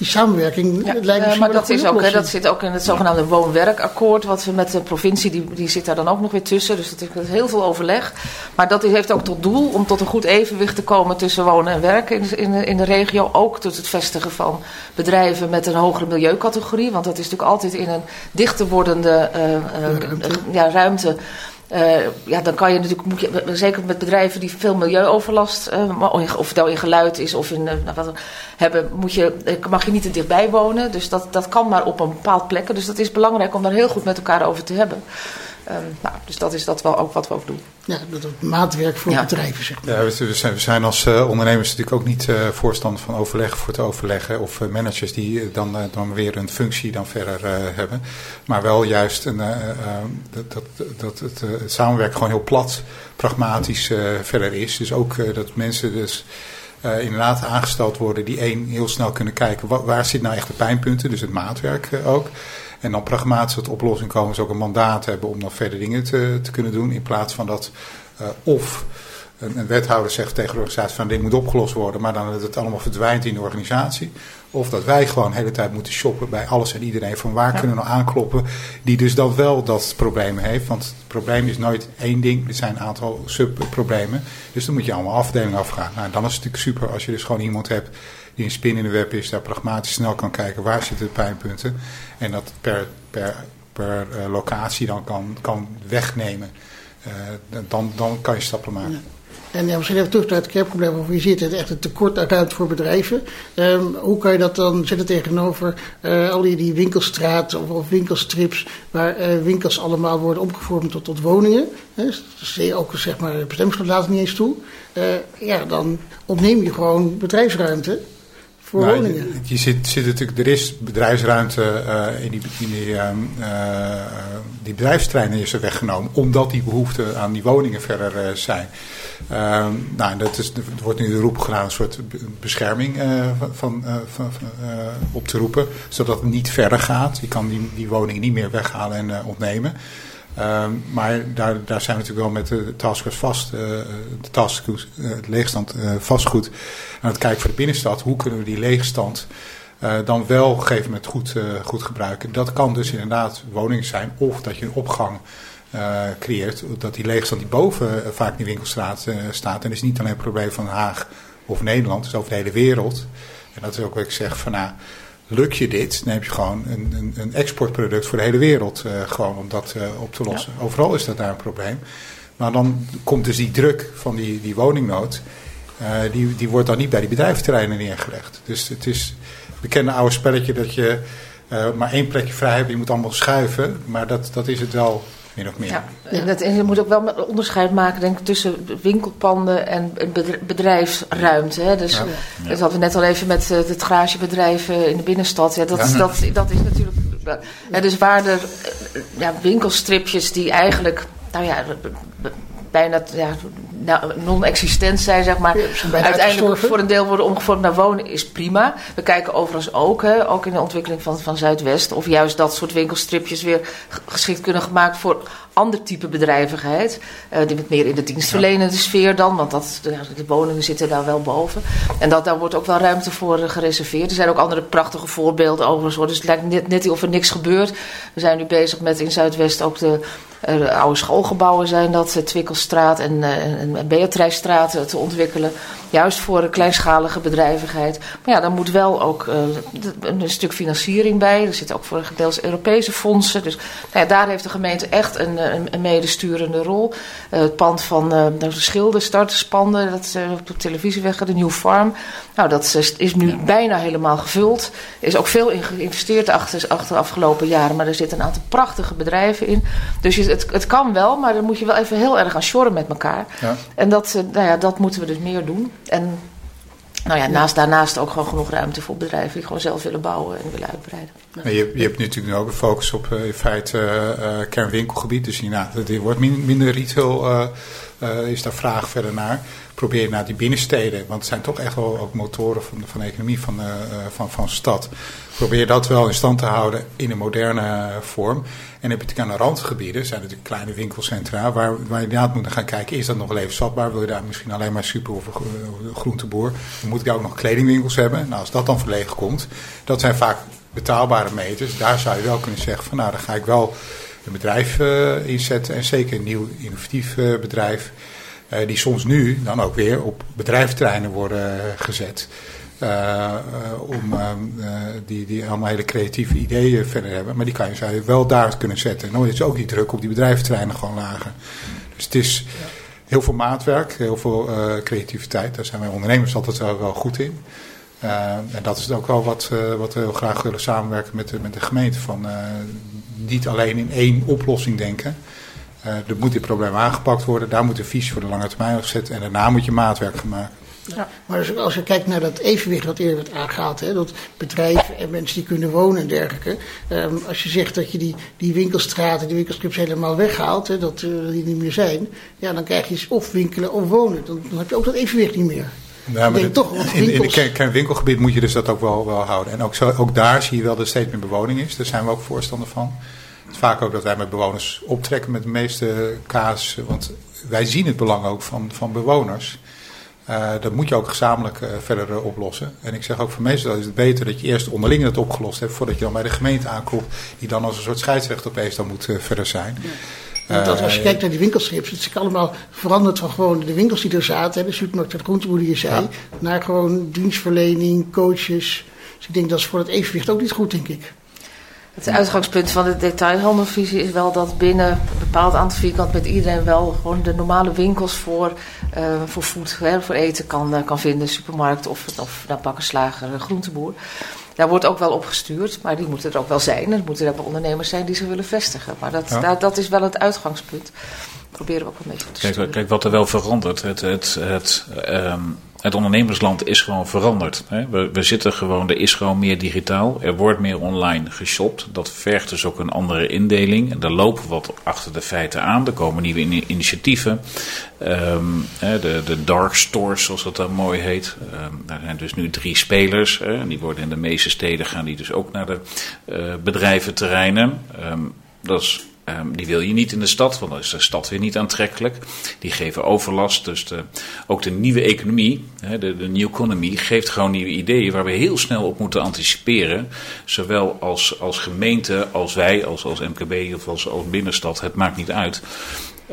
die samenwerking Ja, lijkt me eh, maar dat, is ook, hè, dat zit ook in het zogenaamde woon-werkakkoord, wat we met de provincie, die, die zit daar dan ook nog weer tussen. Dus dat is heel veel overleg. Maar dat heeft ook tot doel om tot een goed evenwicht te komen tussen wonen en werken in de, in de, in de regio. Ook tot het vestigen van bedrijven met een hogere milieucategorie. Want dat is natuurlijk altijd in een dichter wordende eh, eh, Ruimte. ja, ruimte. Eh, ja, dan kan je natuurlijk, moet je, zeker met bedrijven die veel milieuoverlast, eh, of het nou in geluid is of in eh, nou, wat hebben, moet je, mag je niet te dichtbij wonen. Dus dat, dat kan maar op een bepaald plekken. Dus dat is belangrijk om daar heel goed met elkaar over te hebben. Ehm, nou, dus dat is dat wel ook wat we ook doen. Ja, dat het maatwerk voor Ja. bedrijven, zeg maar. Ja, we, zijn, we zijn als eh, ondernemers natuurlijk ook niet eh, voorstander van overleg voor te overleggen. Of eh, managers die dan, dan weer een functie dan verder eh, hebben. Maar wel juist een, eh, eh, dat, dat, dat het, eh, het samenwerken gewoon heel plat, pragmatisch eh, verder is. Dus ook dat mensen dus eh, inderdaad aangesteld worden die één heel snel kunnen kijken. Waar, waar zit nou echt de pijnpunten? Dus het maatwerk ook. En dan pragmatisch tot oplossing komen ze ook een mandaat hebben om dan verder dingen te, te kunnen doen. In plaats van dat eh, of een, een wethouder zegt tegen de organisatie van dit moet opgelost worden, maar dan dat het allemaal verdwijnt in de organisatie. Of dat wij gewoon de hele tijd moeten shoppen bij alles en iedereen van waar kunnen we nou aankloppen die dus dan wel dat probleem heeft. Want het probleem is nooit één ding, er zijn een aantal subproblemen. Dus dan moet je allemaal afdelingen afgaan. Nou, dan is het natuurlijk super als je dus gewoon iemand hebt die een spin in de web is, daar pragmatisch snel kan kijken waar zitten de pijnpunten. En dat per, per, per eh, locatie dan kan, kan wegnemen. Eh, dan, dan kan je stappen maken. En ja, misschien even terug naar het kernprobleem. Of je ziet het echt een tekort ruimte voor bedrijven. Ehm, hoe kan je dat dan zetten tegenover eh, al die, winkelstraten of, winkelstrips... waar winkels allemaal worden omgevormd tot, tot woningen. Hè, dus zie je ook zeg maar, bestemmingsgebied laat het niet eens toe. Ja, dan ontneem je gewoon bedrijfsruimte voor Nou, woningen. Je, je zit, zit natuurlijk, er is bedrijfsruimte eh, in die, in die, ehm, eh, die bedrijfsterreinen is er weggenomen, omdat die behoeften aan die woningen verder eh, zijn. Ehm, nou, dat is, er wordt nu de roep gedaan, een soort be- bescherming van, van, op te roepen, zodat het niet verder gaat. Je kan die, die woningen niet meer weghalen en ontnemen. Ehm, maar daar, daar zijn we natuurlijk wel met de taskforce vast, eh, de eh, het leegstand eh, vastgoed aan het kijken voor de binnenstad. Hoe kunnen we die leegstand dan wel op een gegeven moment goed, goed gebruiken? Dat kan dus inderdaad woningen zijn of dat je een opgang creëert. Dat die leegstand die boven vaak in die winkelstraat staat. En dat is niet alleen een probleem van Den Haag of Nederland, het is over de hele wereld. En dat is ook wat ik zeg van nou, lukt je dit, dan heb je gewoon een, een, een exportproduct voor de hele wereld. eh, gewoon om dat eh, op te lossen. Overal is dat daar een probleem. Maar dan komt dus die druk van die, die woningnood, eh, die, die wordt dan niet bij die bedrijventerreinen neergelegd. Dus het is het bekende oude spelletje dat je maar één plekje vrij hebt, je moet allemaal schuiven. Maar dat, dat is het wel min of meer. Ja, en, dat, en je moet ook wel een onderscheid maken denk ik, tussen winkelpanden en bedr- bedrijfsruimte. Hè. Dus Ja. dat hadden we net al even met eh, het garagebedrijf eh, in de binnenstad. Ja, dat, Ja. dat, dat is natuurlijk. Ja, dus waar er eh, ja, winkelstripjes die eigenlijk, nou ja, bijna ja, nou, non-existent zijn, zeg maar. Ja, Uiteindelijk voor een deel worden omgevormd naar wonen is prima. We kijken overigens ook, hè, ook in de ontwikkeling van, van Zuidwest, of juist dat soort winkelstripjes weer geschikt kunnen gemaakt voor ander type bedrijvigheid. eh, die met meer in de dienstverlenende sfeer dan, want dat, de woningen zitten daar wel boven. En dat, daar wordt ook wel ruimte voor eh, gereserveerd. Er zijn ook andere prachtige voorbeelden overigens. hoor. Dus het lijkt net, net of er niks gebeurt. We zijn nu bezig met in Zuidwest ook de oude schoolgebouwen zijn dat, eh, Twikkelstraat en, eh, en, eh, te ontwikkelen. Juist voor een kleinschalige bedrijvigheid. Maar ja, daar moet wel ook eh, een stuk financiering bij. Er zitten ook voor gedeels Europese fondsen. Dus nou ja, daar heeft de gemeente echt een, eh, een, een medesturende rol. Eh, het pand van eh de Schilder, starterspanden, dat op de televisieweg, de New Farm. Nou, dat is, is nu bijna helemaal gevuld. Er is ook veel in geïnvesteerd achter, achter de afgelopen jaren. Maar er zitten een aantal prachtige bedrijven in. Dus het, het kan wel, maar dan moet je wel even heel erg aan sjorren met elkaar. Ja. En dat, nou ja, dat moeten we dus meer doen. En nou ja, naast, daarnaast ook gewoon genoeg ruimte voor bedrijven die gewoon zelf willen bouwen en willen uitbreiden. Je, je hebt natuurlijk nu ook een focus op eh, in feite eh, eh, kernwinkelgebied. Dus inderdaad, er wordt min- minder retail is daar vraag verder naar. Probeer naar die binnensteden, want het zijn toch echt wel ook motoren van, van de economie van, van, van stad. Probeer dat wel in stand te houden in een moderne vorm. En heb je natuurlijk aan de randgebieden, zijn natuurlijk kleine winkelcentra, waar, waar je inderdaad moet gaan kijken, is dat nog levensvatbaar? Wil je daar misschien alleen maar super of groenteboer? Dan moet ik ook nog kledingwinkels hebben. Nou, als dat dan verlegen komt, dat zijn vaak betaalbare meters. Daar zou je wel kunnen zeggen van nou, dan ga ik wel een bedrijf uh, inzetten. En zeker een nieuw innovatief bedrijf. Die soms nu dan ook weer op bedrijfterreinen worden gezet. Om die, die allemaal hele creatieve ideeën verder hebben. Maar die kan je, zou wel daar kunnen zetten. En dan is ook die druk op die bedrijfterreinen gewoon lager. Dus het is heel veel maatwerk, heel veel creativiteit. Daar zijn wij ondernemers altijd wel, goed in. En dat is ook wel wat, wat we heel graag willen samenwerken met de, met de gemeente. Van, niet alleen in één oplossing denken. er moet dit probleem aangepakt worden. Daar moet een visie voor de lange termijn gezet. En daarna moet je maatwerk gaan maken. Ja, maar als je kijkt naar dat evenwicht wat eerder werd aangehaald, hè, dat bedrijven en mensen die kunnen wonen en dergelijke. Um, als je zegt dat je die, die winkelstraten, die winkelstrips helemaal weghaalt, hè, dat die niet meer zijn, ja, dan krijg je of winkelen of wonen. Dan, dan heb je ook dat evenwicht niet meer. Ja, maar toch, in, in het kernwinkelgebied moet je dus dat ook wel, wel houden. En ook, zo, ook daar zie je wel dat er steeds meer bewoning is. Daar zijn we ook voorstander van. Het is vaak ook dat wij met bewoners optrekken met de meeste kaas. Want wij zien het belang ook van, van bewoners. Uh, dat moet je ook gezamenlijk uh, verder uh, oplossen. En ik zeg ook voor meestal is het beter dat je eerst onderling het opgelost hebt... voordat je dan bij de gemeente aanklopt... die dan als een soort scheidsrecht opeens dan moet verder zijn. Ja. Want als je kijkt naar die winkelstrips, het is allemaal veranderd van gewoon de winkels die er zaten, de supermarkt de groenteboer je zei, naar gewoon dienstverlening, coaches. Dus ik denk dat is voor het evenwicht ook niet goed, denk ik. Het uitgangspunt van de detailhandelvisie is wel dat binnen een bepaald aantal vierkant met iedereen wel gewoon de normale winkels voor, uh, voor voed, hè, voor eten kan, uh, kan vinden, supermarkt of, of nou, bakkerslager, groenteboer. Daar wordt ook wel op gestuurd, maar die moeten er ook wel zijn. Er moeten er wel ondernemers zijn die ze willen vestigen. Maar dat, dat, dat is wel het uitgangspunt. Proberen we ook een beetje te kijk, kijk, wat er wel verandert. Het, het, het, um, het ondernemersland is gewoon veranderd. We, we, zitten gewoon, er is gewoon meer digitaal. Er wordt meer online geshopt. Dat vergt dus ook een andere indeling. En daar lopen wat achter de feiten aan. Er komen nieuwe initiatieven. Um, de, de dark stores, zoals dat dan mooi heet. Um, daar zijn dus nu drie spelers. En die worden in de meeste steden gaan die dus ook naar de uh, bedrijventerreinen. Um, dat is Um, die wil je niet in de stad, want dan is de stad weer niet aantrekkelijk. Die geven overlast. Dus de, ook de nieuwe economie, hè, de, de new economy, geeft gewoon nieuwe ideeën waar we heel snel op moeten anticiperen. Zowel als, als gemeente, als wij, als, als MKB of als, als binnenstad. Het maakt niet uit.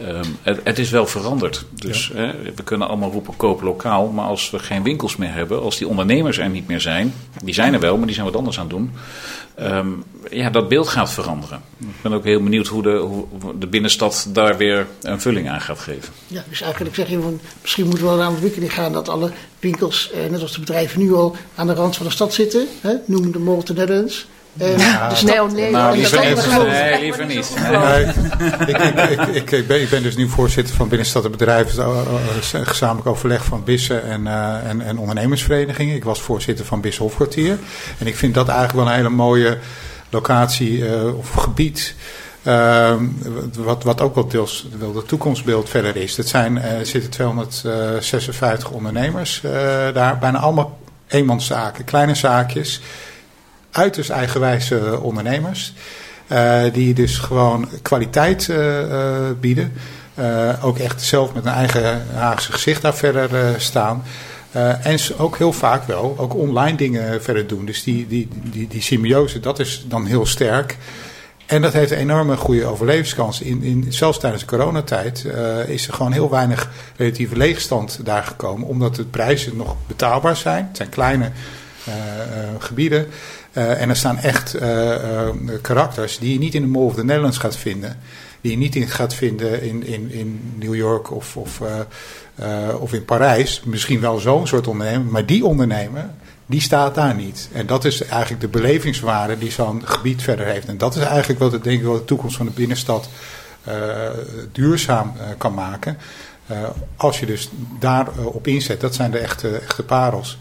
Um, het, het, is wel veranderd. Dus hè, we kunnen allemaal roepen koop lokaal. Maar als we geen winkels meer hebben, als die ondernemers er niet meer zijn. Die zijn er wel, maar die zijn wat anders aan het doen. Um, ja, dat beeld gaat veranderen. Ik ben ook heel benieuwd hoe de, hoe de binnenstad daar weer een vulling aan gaat geven. Ja, dus eigenlijk zeg je van misschien moeten we wel de ontwikkeling gaan dat alle winkels, eh, net als de bedrijven nu al, aan de rand van de stad zitten. Hè? Noem de Mall of the Netherlands. Uh, ja. dus nee, oh, nee, nou, liever, niet. nee, liever niet. Nee. ik, ik, ik, ik, ben, ik ben dus nu voorzitter van Binnenstad en Bedrijven, uh, gezamenlijk overleg van Bissen en, uh, en, en ondernemersverenigingen. Ik was voorzitter van Bissen Hofkwartier. En ik vind dat eigenlijk wel een hele mooie locatie uh, of gebied. Uh, wat, wat ook wel deels wel de toekomstbeeld verder is. Zijn, uh, er zitten 256 ondernemers uh, daar, bijna allemaal eenmanszaken, kleine zaakjes uiterst eigenwijze ondernemers. Die dus gewoon kwaliteit bieden. ook echt zelf met een eigen Haagse gezicht daar verder staan. En ook heel vaak wel ook online dingen verder doen. Dus die, die, die, die symbiose, dat is dan heel sterk. En dat heeft een enorme goede overlevingskans. In, in, zelfs tijdens de coronatijd uh, is er gewoon heel weinig relatieve leegstand daar gekomen. Omdat de prijzen nog betaalbaar zijn. Het zijn kleine uh, gebieden. En er staan echt karakters die je niet in de Mall of the Netherlands gaat vinden. Die je niet in gaat vinden in, in, in New York of, of, of in Parijs. Misschien wel zo'n soort ondernemer. Maar die ondernemer, die staat daar niet. En dat is eigenlijk de belevingswaarde die zo'n gebied verder heeft. En dat is eigenlijk wat ik denk de toekomst van de binnenstad duurzaam kan maken. als je dus daarop op inzet, dat zijn de echte, echte parels.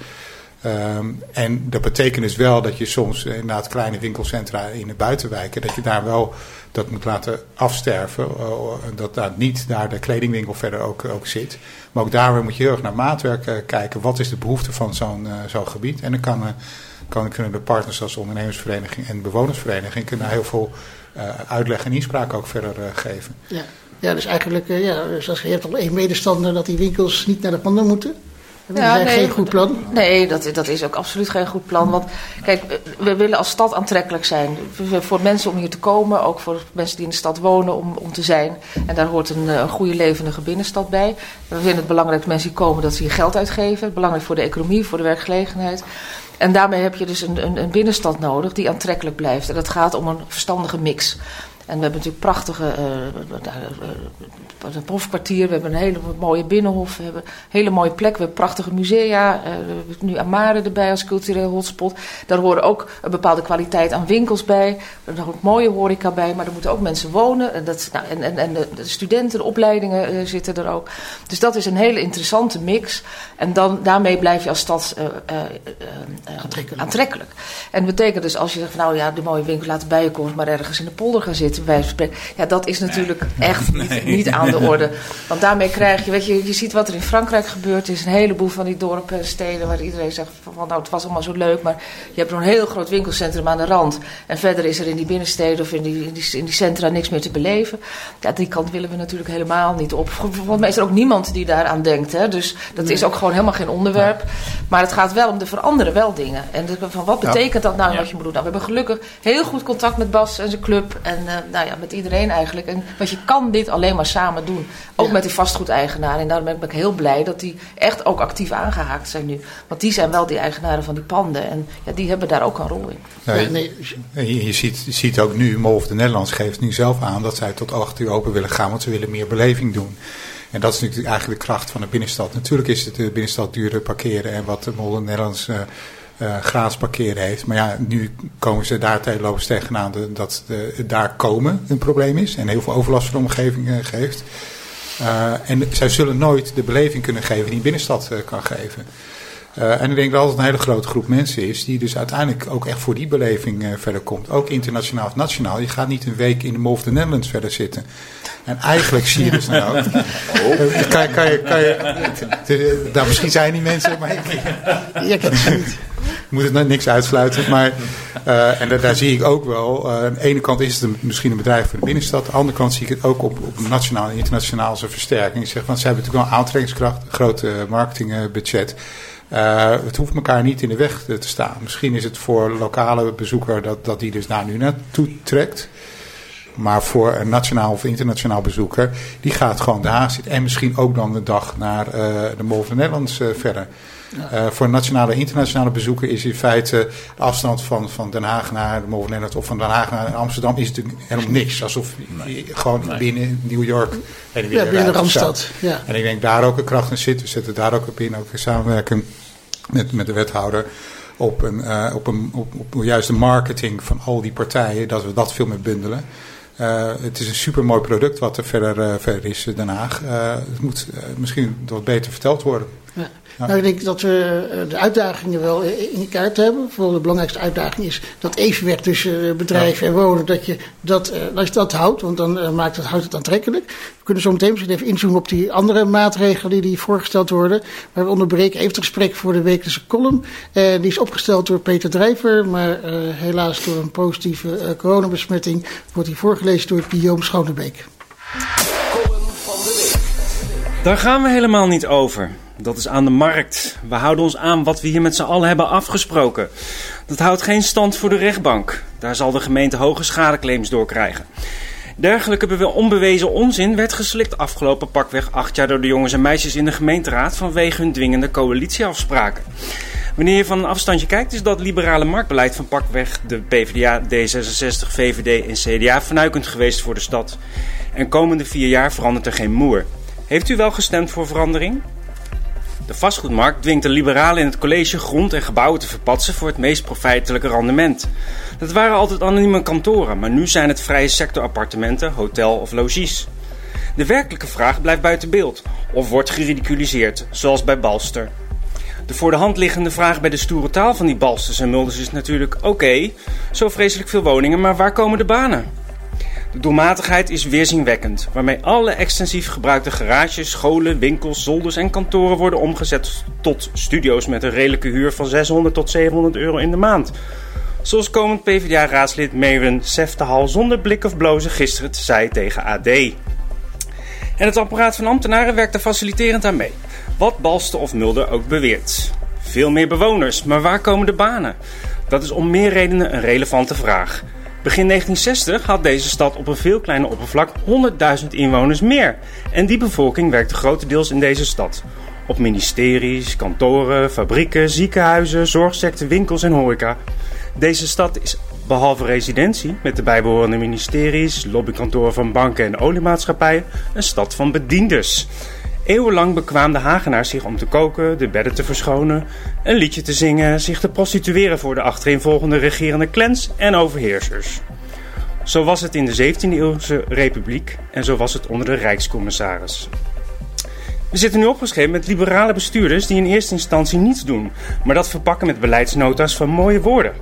Ehm, en dat betekent dus wel dat je soms inderdaad kleine winkelcentra in de buitenwijken, dat je daar wel dat moet laten afsterven. Uh, dat daar niet daar de kledingwinkel verder ook, ook zit. Maar ook daar moet je heel erg naar maatwerk kijken. Wat is de behoefte van zo'n zo'n gebied? En dan kan, kan, kunnen de partners als ondernemersvereniging en bewonersvereniging kunnen heel veel uitleg en inspraak ook verder geven. Ja. ja, dus eigenlijk, ja, zoals je hebt al één medestander dat die winkels niet naar de panden moeten. Dat ja, is nee, geen goed plan. Nee, dat, dat is ook absoluut geen goed plan. Want kijk, we willen als stad aantrekkelijk zijn. Voor mensen om hier te komen, ook voor mensen die in de stad wonen, om, om te zijn. En daar hoort een, een goede levendige binnenstad bij. We vinden het belangrijk dat mensen hier komen, dat ze hier geld uitgeven. Belangrijk voor de economie, voor de werkgelegenheid. En daarmee heb je dus een, een, een binnenstad nodig die aantrekkelijk blijft. En dat gaat om een verstandige mix. En we hebben natuurlijk prachtige uh, hofkwartier, we hebben een hele mooie binnenhof, we hebben een hele mooie plek, we hebben prachtige musea. Uh, we hebben nu Amare erbij als cultureel hotspot. Daar horen ook een bepaalde kwaliteit aan winkels bij, er hoort mooie horeca bij, maar er moeten ook mensen wonen. En, dat, nou, en, en, en de, de, studenten, de opleidingen uh, zitten er ook. Dus dat is een hele interessante mix. En dan, daarmee blijf je als stad aantrekkelijk. aantrekkelijk. En dat betekent dus als je zegt, van, nou ja, de mooie winkel laten bij je komen, maar ergens in de polder gaan zitten bij spreken. Ja, dat is natuurlijk *laughs* echt niet, niet, aan de orde. Want daarmee krijg je, weet je, je ziet wat er in Frankrijk gebeurt. Er is een heleboel van die dorpen en steden waar iedereen zegt van nou, het was allemaal zo leuk, maar je hebt een heel groot winkelcentrum aan de rand. En verder is er in die binnensteden of in die, in die, in die centra niks meer te beleven. Ja, die kant willen we natuurlijk helemaal niet op. Volgens mij is er ook niemand die daaraan denkt. Hè? Dus dat is ook gewoon helemaal geen onderwerp. Maar het gaat wel om de veranderen wel dingen. En van wat betekent dat nou wat je moet doen? Nou, we hebben gelukkig heel goed contact met Bas en zijn club. En uh, nou ja, met iedereen eigenlijk. En, want je kan dit alleen maar samen doen. Ook met die vastgoedeigenaren. En daarom ben ik heel blij dat die echt ook actief aangehaakt zijn nu. Want die zijn wel die eigenaren van die panden. En ja, die hebben daar ook een rol in. Ja, je, je, ziet, je ziet ook nu, Mol of de Nederlands geeft nu zelf aan dat zij tot 8 uur open willen gaan. Want ze willen meer beleving doen. En dat is natuurlijk eigenlijk de kracht van de binnenstad. Natuurlijk is het de binnenstad duurder parkeren. En wat de Mol de Nederlands... Uh, gratis parkeren heeft. Maar ja, nu komen ze daar tijdloos tegenaan dat de, daar komen een probleem is. En heel veel overlast voor de omgeving uh, geeft. Uh, en zij zullen nooit de beleving kunnen geven die een binnenstad kan geven. En ik denk dat altijd een hele grote groep mensen is die dus uiteindelijk ook echt voor die beleving verder komt. Ook internationaal of nationaal. Je gaat niet een week in de Mall of the Netherlands verder zitten. En eigenlijk zie je dus nou ook. Oh. Kan, kan, je, kan je, nou, misschien zijn die mensen, maar ik, ik het niet moet het niks uitsluiten. Maar, uh, en daar, zie ik ook wel. Aan de ene kant is het misschien een bedrijf voor de binnenstad. Aan de andere kant zie ik het ook op, op nationaal en internationaal een versterking. Ik zeg, want ze hebben natuurlijk wel een aantrekkingskracht, een grote marketingbudget. Uh, het hoeft elkaar niet in de weg te staan. Misschien is het voor lokale bezoeker dat, dat die dus daar nu naartoe trekt. Maar voor een nationaal of internationaal bezoeker, die gaat gewoon daar zitten. En misschien ook dan de dag naar uh, de Mol Nederlands uh, verder. Uh, voor nationale en internationale bezoeker is in feite de afstand van, van Den Haag naar de of van Den Haag naar Amsterdam is natuurlijk helemaal niks. Alsof je gewoon binnen New York en weer ja, binnen de Randstad. Ja. En ik denk daar ook een kracht in zit. We zetten daar ook op in, ook in samenwerken met, met de wethouder op, een, uh, op, een, op, op juist de marketing van al die partijen, dat we dat veel meer bundelen. Uh, het is een supermooi product wat er verder, uh, verder is in Den Haag. Uh, het moet misschien wat beter verteld worden. Ja. Nou, ik denk dat we eh, de uitdagingen wel in kaart hebben. Vooral de belangrijkste uitdaging is dat evenwicht tussen eh, bedrijf en wonen, dat je dat, eh, dat, je dat houdt, want dan maakt het, houdt het aantrekkelijk. We kunnen zo meteen misschien even inzoomen op die andere maatregelen die, die voorgesteld worden. Maar we onderbreken even het gesprek voor de wekelijkse column. die is opgesteld door Peter Drijver, maar helaas door een positieve coronabesmetting wordt hij voorgelezen door Guillaume Schonebeek. Daar gaan we helemaal niet over. Dat is aan de markt. We houden ons aan wat we hier met z'n allen hebben afgesproken. Dat houdt geen stand voor de rechtbank. Daar zal de gemeente hoge schadeclaims door krijgen. Dergelijke onbewezen onzin werd geslikt afgelopen pakweg acht jaar door de jongens en meisjes in de gemeenteraad vanwege hun dwingende coalitieafspraken. Wanneer je van een afstandje kijkt, is dat liberale marktbeleid van pakweg de PvdA, D66, VVD en CDA vernuikend geweest voor de stad. En komende vier jaar verandert er geen moer. Heeft u wel gestemd voor verandering? De vastgoedmarkt dwingt de liberalen in het college grond en gebouwen te verpatsen voor het meest profijtelijke rendement. Dat waren altijd anonieme kantoren, maar nu zijn het vrije sector appartementen, hotel of logies. De werkelijke vraag blijft buiten beeld of wordt geridiculiseerd, zoals bij Balster. De voor de hand liggende vraag bij de stoere taal van die Balsters en Mulders is natuurlijk: oké, zo vreselijk veel woningen, maar waar komen de banen? De doelmatigheid is weerzinwekkend, waarmee alle extensief gebruikte garages, scholen, winkels, zolders en kantoren worden omgezet tot studio's met een redelijke huur van 600 tot 700 euro in de maand. Zoals komend PvdA-raadslid Mewen Seftehal zonder blik of blozen gisteren zei tegen AD. En het apparaat van ambtenaren werkt er faciliterend aan mee. Wat Balsten of Mulder ook beweert. Veel meer bewoners, maar waar komen de banen? Dat is om meer redenen een relevante vraag. Begin 1960 had deze stad op een veel kleiner oppervlak 100.000 inwoners meer. En die bevolking werkte grotendeels in deze stad. Op ministeries, kantoren, fabrieken, ziekenhuizen, zorgsector, winkels en horeca. Deze stad is behalve residentie met de bijbehorende ministeries, lobbykantoren van banken en oliemaatschappijen een stad van bedienders. Eeuwenlang bekwaamden Hagenaars zich om te koken, de bedden te verschonen, een liedje te zingen, zich te prostitueren voor de achtereenvolgende regerende clans en overheersers. Zo was het in de 17e eeuwse republiek en zo was het onder de rijkscommissaris. We zitten nu opgeschreven met liberale bestuurders die in eerste instantie niets doen, maar dat verpakken met beleidsnota's van mooie woorden.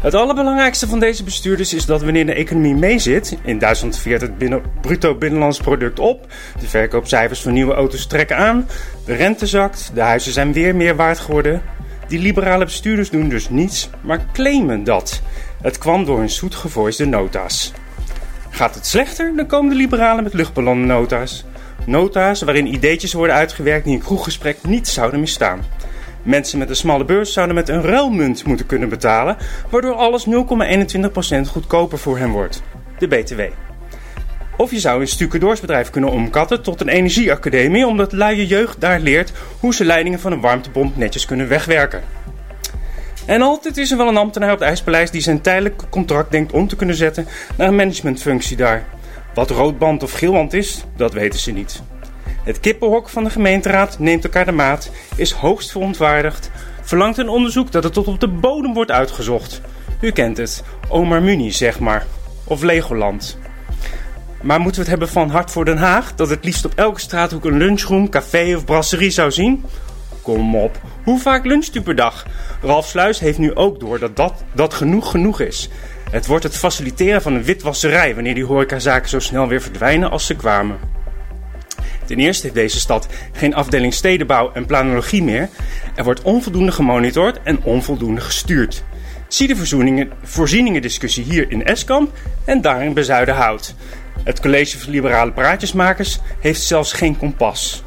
Het allerbelangrijkste van deze bestuurders is dat wanneer de economie meezit, in Duitsland veert het binnen, bruto binnenlands product op, de verkoopcijfers van nieuwe auto's trekken aan, de rente zakt, de huizen zijn weer meer waard geworden. Die liberale bestuurders doen dus niets, maar claimen dat. Het kwam door hun zoetgevoiste nota's. Gaat het slechter, dan komen de liberalen met luchtballonnennota's. Nota's waarin ideetjes worden uitgewerkt die in kroeggesprek niet zouden misstaan. Mensen met een smalle beurs zouden met een ruilmunt moeten kunnen betalen, waardoor alles 0,21% goedkoper voor hen wordt. De BTW. Of je zou een stucadoorsbedrijf kunnen omkatten tot een energieacademie, omdat luie jeugd daar leert hoe ze leidingen van een warmtepomp netjes kunnen wegwerken. En altijd is er wel een ambtenaar op het IJspaleis die zijn tijdelijke contract denkt om te kunnen zetten naar een managementfunctie daar. Wat roodband of geelband is, dat weten ze niet. Het kippenhok van de gemeenteraad neemt elkaar de maat, is hoogst verontwaardigd, verlangt een onderzoek dat het tot op de bodem wordt uitgezocht. U kent het, Omar Muni zeg maar, of Legoland. Maar moeten we het hebben van Hart voor Den Haag, dat het liefst op elke straathoek een lunchroom, café of brasserie zou zien? Kom op, hoe vaak luncht u per dag? Ralf Sluis heeft nu ook door dat dat, dat genoeg genoeg is. Het wordt het faciliteren van een witwasserij wanneer die horecazaken zo snel weer verdwijnen als ze kwamen. Ten eerste heeft deze stad geen afdeling stedenbouw en planologie meer. Er wordt onvoldoende gemonitord en onvoldoende gestuurd. Zie de voorzieningen, voorzieningendiscussie hier in Eskamp en daar in Bezuidenhout. Het college van liberale praatjesmakers heeft zelfs geen kompas.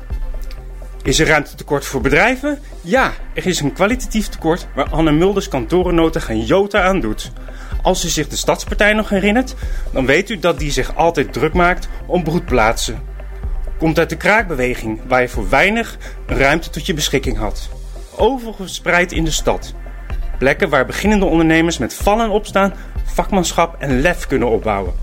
Is er ruimtetekort voor bedrijven? Ja, er is een kwalitatief tekort waar Anne Mulders kantorennota geen jota aan doet. Als u zich de Stadspartij nog herinnert, dan weet u dat die zich altijd druk maakt om broedplaatsen. Komt uit de kraakbeweging, waar je voor weinig ruimte tot je beschikking had. Overgespreid in de stad. Plekken waar beginnende ondernemers met vallen opstaan, vakmanschap en lef kunnen opbouwen.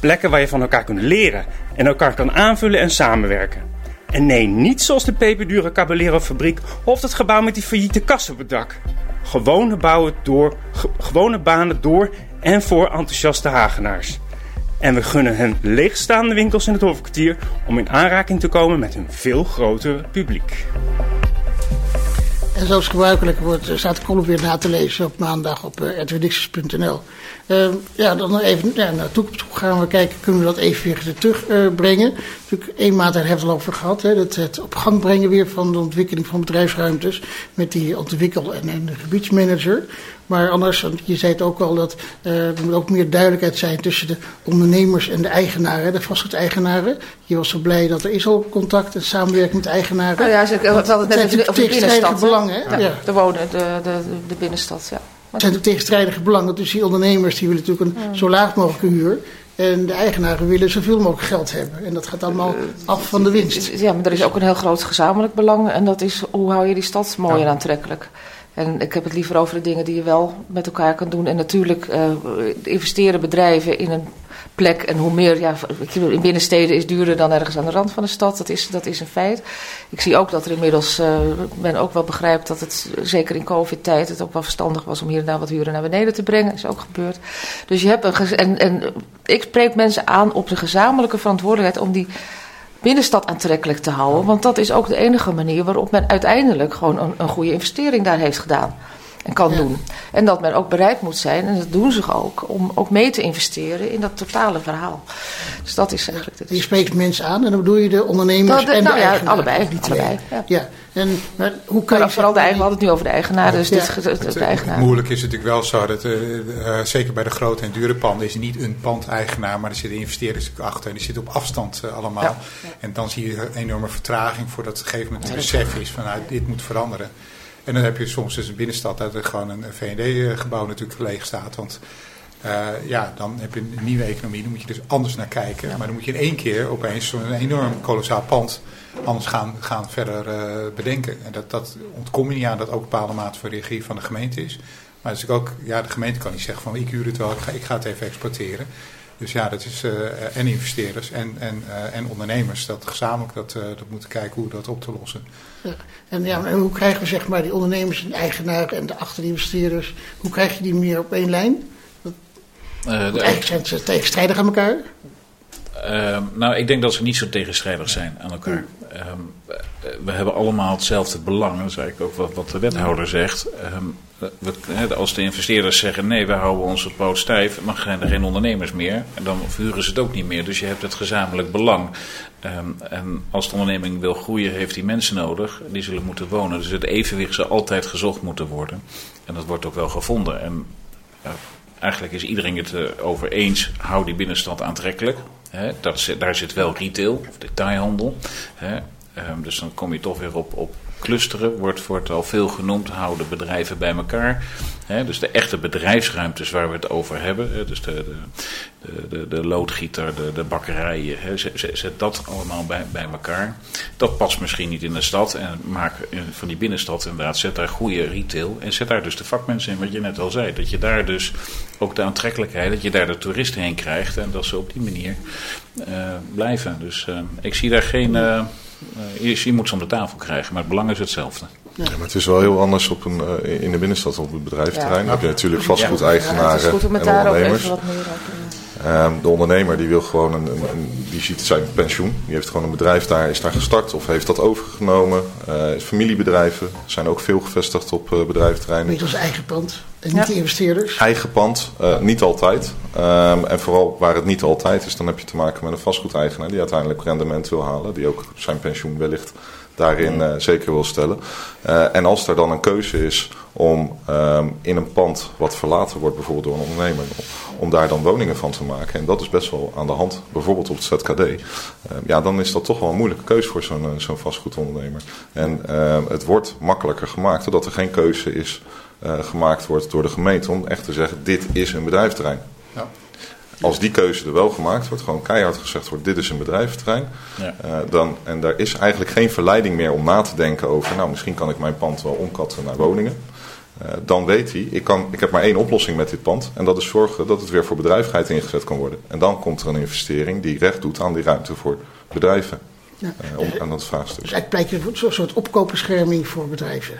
Plekken waar je van elkaar kunt leren en elkaar kan aanvullen en samenwerken. En nee, niet zoals de peperdure Caballero fabriek of het gebouw met die failliete kast op het dak. Gewone, bouwen door, gewone banen door en voor enthousiaste Hagenaars. En we gunnen hen leegstaande winkels in het hoofdkwartier om in aanraking te komen met een veel groter publiek. En zoals gebruikelijk wordt, staat de column weer na te lezen op maandag op uh, edwardixus.nl. Uh, ja, dan even ja, naar gaan we kijken, kunnen we dat even weer terugbrengen. Uh, Natuurlijk, één maand hebben we het over gehad, hè, dat het op gang brengen weer van de ontwikkeling van bedrijfsruimtes met die ontwikkel- en, en de gebiedsmanager. Maar anders, je zei het ook al, dat uh, er moet ook meer duidelijkheid zijn tussen de ondernemers en de eigenaren, de vastgoedeigenaren. Je was zo blij dat er is al contact en samenwerking met eigenaren. Nou ja, ze hadden het net over de binnenstad. belangen, hè? Ja, ja. De wonen, de, de, de binnenstad, ja. Het zijn de tegenstrijdige belangen. Dus die ondernemers die willen natuurlijk een zo laag mogelijke huur. En de eigenaren willen zoveel mogelijk geld hebben. En dat gaat allemaal af van de winst. Ja, maar er is ook een heel groot gezamenlijk belang. En dat is hoe hou je die stad mooi en aantrekkelijk. En ik heb het liever over de dingen die je wel met elkaar kan doen. En natuurlijk uh, investeren bedrijven in een plek. En hoe meer, ja, in binnensteden is duurder dan ergens aan de rand van de stad. Dat is, dat is een feit. Ik zie ook dat er inmiddels, uh, men ook wel begrijpt dat het, zeker in covid-tijd, het ook wel verstandig was om hier en daar wat huren naar beneden te brengen. Is ook gebeurd. Dus je hebt een, en, en ik spreek mensen aan op de gezamenlijke verantwoordelijkheid om die binnenstad aantrekkelijk te houden. Want dat is ook de enige manier waarop men uiteindelijk gewoon een, een goede investering daar heeft gedaan en kan doen. En dat men ook bereid moet zijn, en dat doen ze ook, om ook mee te investeren in dat totale verhaal. Dus dat is eigenlijk het. Je spreekt mensen aan en dan bedoel je de ondernemers Dat- en nou de ja, eigenaar. allebei, allebei, ja. Ja, en maar hoe kan Maar je vooral de eigen, we hadden het nu over de eigenaar, dus Ja. dit Het, de eigenaar. Moeilijk is het natuurlijk wel zo dat, eh, eh, zeker bij de grote en dure panden, is niet een pandeigenaar, maar er zitten investeerders achter. En die zitten op afstand eh, allemaal. Ja. En dan zie je een enorme vertraging voordat op een gegeven moment een besef is van nou, dit moet veranderen. En dan heb je soms dus een binnenstad dat er gewoon een VND-gebouw natuurlijk leeg staat. Want eh, ja, dan heb je een nieuwe economie, dan moet je dus anders naar kijken. Maar dan moet je in één keer opeens zo'n enorm kolossaal pand anders gaan, gaan verder eh, bedenken. En dat, dat ontkom je niet aan dat ook een bepaalde mate van regie van de gemeente is. Maar is ook, ja, de gemeente kan niet zeggen van ik huur het wel, ik ga, ik ga het even exploiteren. Dus ja, dat is eh, en investeerders en, en, en ondernemers dat gezamenlijk dat, dat moeten kijken hoe dat op te lossen. En ja, maar hoe krijgen we zeg maar die ondernemers en eigenaren en de achterinvesteerders, hoe krijg je die meer op één lijn? De- eigenlijk zijn ze tegenstrijdig aan elkaar. Ehm, nou, ik denk dat ze niet zo tegenstrijdig zijn aan elkaar. Ehm, eh, we hebben allemaal hetzelfde belang. Dat is eigenlijk ook wat, wat de wethouder zegt. Ehm, we- als de investeerders zeggen nee, we houden onze poot stijf, dan zijn er geen ondernemers meer. En dan verhuren ze het ook niet meer. Dus je hebt het gezamenlijk belang. En als de onderneming wil groeien, heeft die mensen nodig. Die zullen moeten wonen. Dus het evenwicht zal altijd gezocht moeten worden. En dat wordt ook wel gevonden. En ja, eigenlijk is iedereen het erover eens. Hou die binnenstad aantrekkelijk. Dat daar zit wel retail of detailhandel. Ehm, dus dan kom je toch weer op, op clusteren. Wordt, wordt al veel genoemd. Houden bedrijven bij elkaar. Dus de echte bedrijfsruimtes waar we het over hebben. Dus de, de, de, de, loodgieter, de, de bakkerijen. Zet, dat allemaal bij, bij elkaar. Dat past misschien niet in de stad. En maak van die binnenstad inderdaad. Zet daar goede retail. En zet daar dus de vakmensen in. Wat je net al zei. Dat je daar dus ook de aantrekkelijkheid. Dat je daar de toeristen heen krijgt. En dat ze op die manier eh, blijven. Dus eh, ik zie daar geen... eh, je, je moet ze om de tafel krijgen. Maar het belang is hetzelfde. Ja, maar het is wel heel anders op een, eh, in de binnenstad op het bedrijventerrein. Ja. Dan heb je natuurlijk Ja, het vastgoedeigenaren is goed om het en daar ook ondernemers. even wat meer de ondernemer die wil gewoon een, een, een- die ziet zijn pensioen. Die heeft gewoon een bedrijf daar, is daar gestart of heeft dat overgenomen. Eh, familiebedrijven zijn ook veel gevestigd op eh, bedrijventerreinen. Weet ons eigen pand en niet Ja. de investeerders. Eigen pand, eh, niet altijd. Ehm, en vooral waar het niet altijd is, dan heb je te maken met een vastgoedeigenaar die uiteindelijk rendement wil halen. Die ook zijn pensioen wellicht daarin eh, zeker wil stellen. Eh, en als er dan een keuze is om ehm, in een pand wat verlaten wordt, bijvoorbeeld door een ondernemer, om daar dan woningen van te maken. En dat is best wel aan de hand, bijvoorbeeld op het ZKD. Ehm, ja, dan is dat toch wel een moeilijke keuze voor zo'n eh, zo'n vastgoedondernemer. En ehm, het wordt makkelijker gemaakt, doordat er geen keuze is eh, gemaakt wordt door de gemeente om echt te zeggen, dit is een bedrijfterrein. Ja. Als die keuze er wel gemaakt wordt, gewoon keihard gezegd wordt, dit is een bedrijventerrein. Ja. eh, dan, en daar is eigenlijk geen verleiding meer om na te denken over, nou misschien kan ik mijn pand wel omkatten naar woningen. Eh, dan weet hij, ik, kan, ik heb maar één oplossing met dit pand. En dat is zorgen dat het weer voor bedrijvigheid ingezet kan worden. En dan komt er een investering die recht doet aan die ruimte voor bedrijven. Ja. eh, om, aan dat vraagstuk. Dus eigenlijk pleit je voor zo'n soort opkoopbescherming voor bedrijven.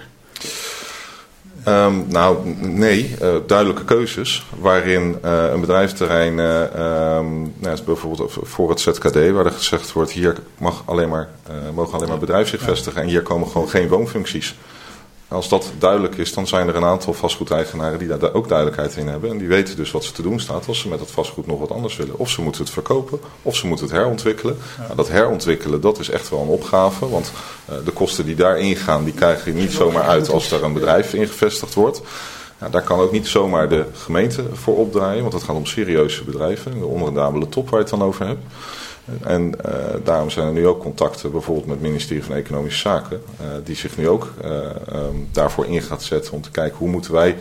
Ehm, nou, nee, eh, duidelijke keuzes waarin een bedrijfsterrein, eh, ehm, nou, bijvoorbeeld voor het ZKD, waar er gezegd wordt, hier mag alleen maar, mogen alleen maar bedrijven zich vestigen en hier komen gewoon geen woonfuncties. Als dat duidelijk is, dan zijn er een aantal vastgoedeigenaren die daar ook duidelijkheid in hebben. En die weten dus wat ze te doen staat als ze met dat vastgoed nog wat anders willen. Of ze moeten het verkopen, of ze moeten het herontwikkelen. Nou, dat herontwikkelen, dat is echt wel een opgave. Want eh, de kosten die daarin gaan, die krijg je niet zomaar uit als er een bedrijf in gevestigd wordt. Nou, daar kan ook niet zomaar de gemeente voor opdraaien, want het gaat om serieuze bedrijven. De onrendabele top waar je het dan over hebt. En eh, daarom zijn er nu ook contacten, bijvoorbeeld met het ministerie van Economische Zaken, eh, die zich nu ook eh, ehm, daarvoor in gaat zetten om te kijken hoe moeten wij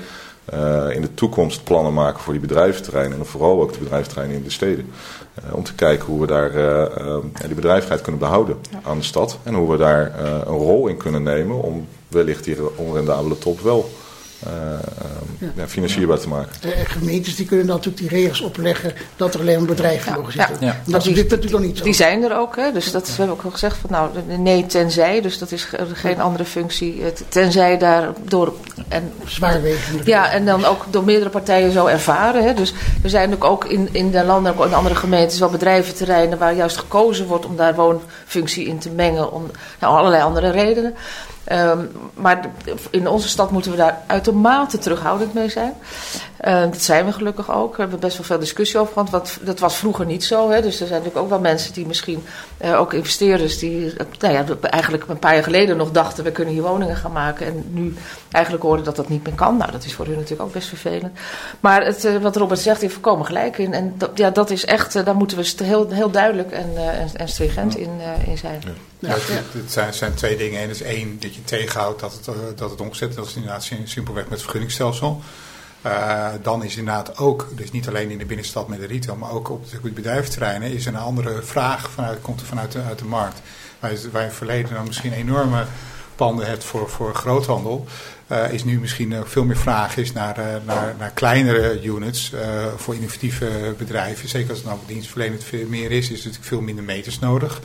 in de toekomst plannen maken voor die bedrijventerreinen en vooral ook de bedrijventerreinen in de steden. Om te kijken hoe we daar eh, ehm, die bedrijvigheid kunnen behouden aan de stad en hoe we daar een rol in kunnen nemen om wellicht die onrendabele top wel ja. financierbaar te maken. gemeentes die kunnen dan natuurlijk die regels opleggen dat er alleen een bedrijf mogen zitten. Ja. Dat is dit natuurlijk nog niet zo. Die zijn er ook, hè? dus dat we hebben ook al gezegd van nou nee tenzij, dus dat is geen andere functie, tenzij daar door en zwaarwegende. Ja, en dan ook door meerdere partijen zo ervaren. Hè? Dus er zijn ook in, in de landen, ook in andere gemeentes, wel bedrijventerreinen waar juist gekozen wordt om daar woonfunctie in te mengen, om nou, allerlei andere redenen. Um, maar in onze stad moeten we daar uitermate terughoudend mee zijn. Uh, dat zijn we gelukkig ook. We hebben best wel veel discussie over gehad. Want dat was vroeger niet zo. Hè. Dus er zijn natuurlijk ook wel mensen die misschien, uh, ook investeerders, die nou ja, eigenlijk een paar jaar geleden nog dachten: we kunnen hier woningen gaan maken. En nu eigenlijk horen dat dat niet meer kan. Nou, dat is voor hun natuurlijk ook best vervelend. Maar het, uh, wat Robert zegt, heeft voorkomen gelijk in. En dat, ja, dat is echt, daar moeten we heel, heel duidelijk en, en, en stringent in, in zijn. Ja. Ja, het, zijn, zijn, twee dingen. En is één dat je tegenhoudt dat het, uh, dat het omzet. Dat is inderdaad simpelweg met het vergunningsstelsel. Uh, dan is inderdaad ook, dus niet alleen in de binnenstad met de retail, maar ook op de bedrijventerreinen, is een andere vraag vanuit, komt er vanuit de, uit de markt. Waar, je, waar je verleden dan misschien enorme panden hebt voor, voor groothandel, uh, is nu misschien veel meer vraag is naar, naar, naar kleinere units voor innovatieve bedrijven. Zeker als het nou dienstverlenend meer is, is natuurlijk veel minder meters nodig.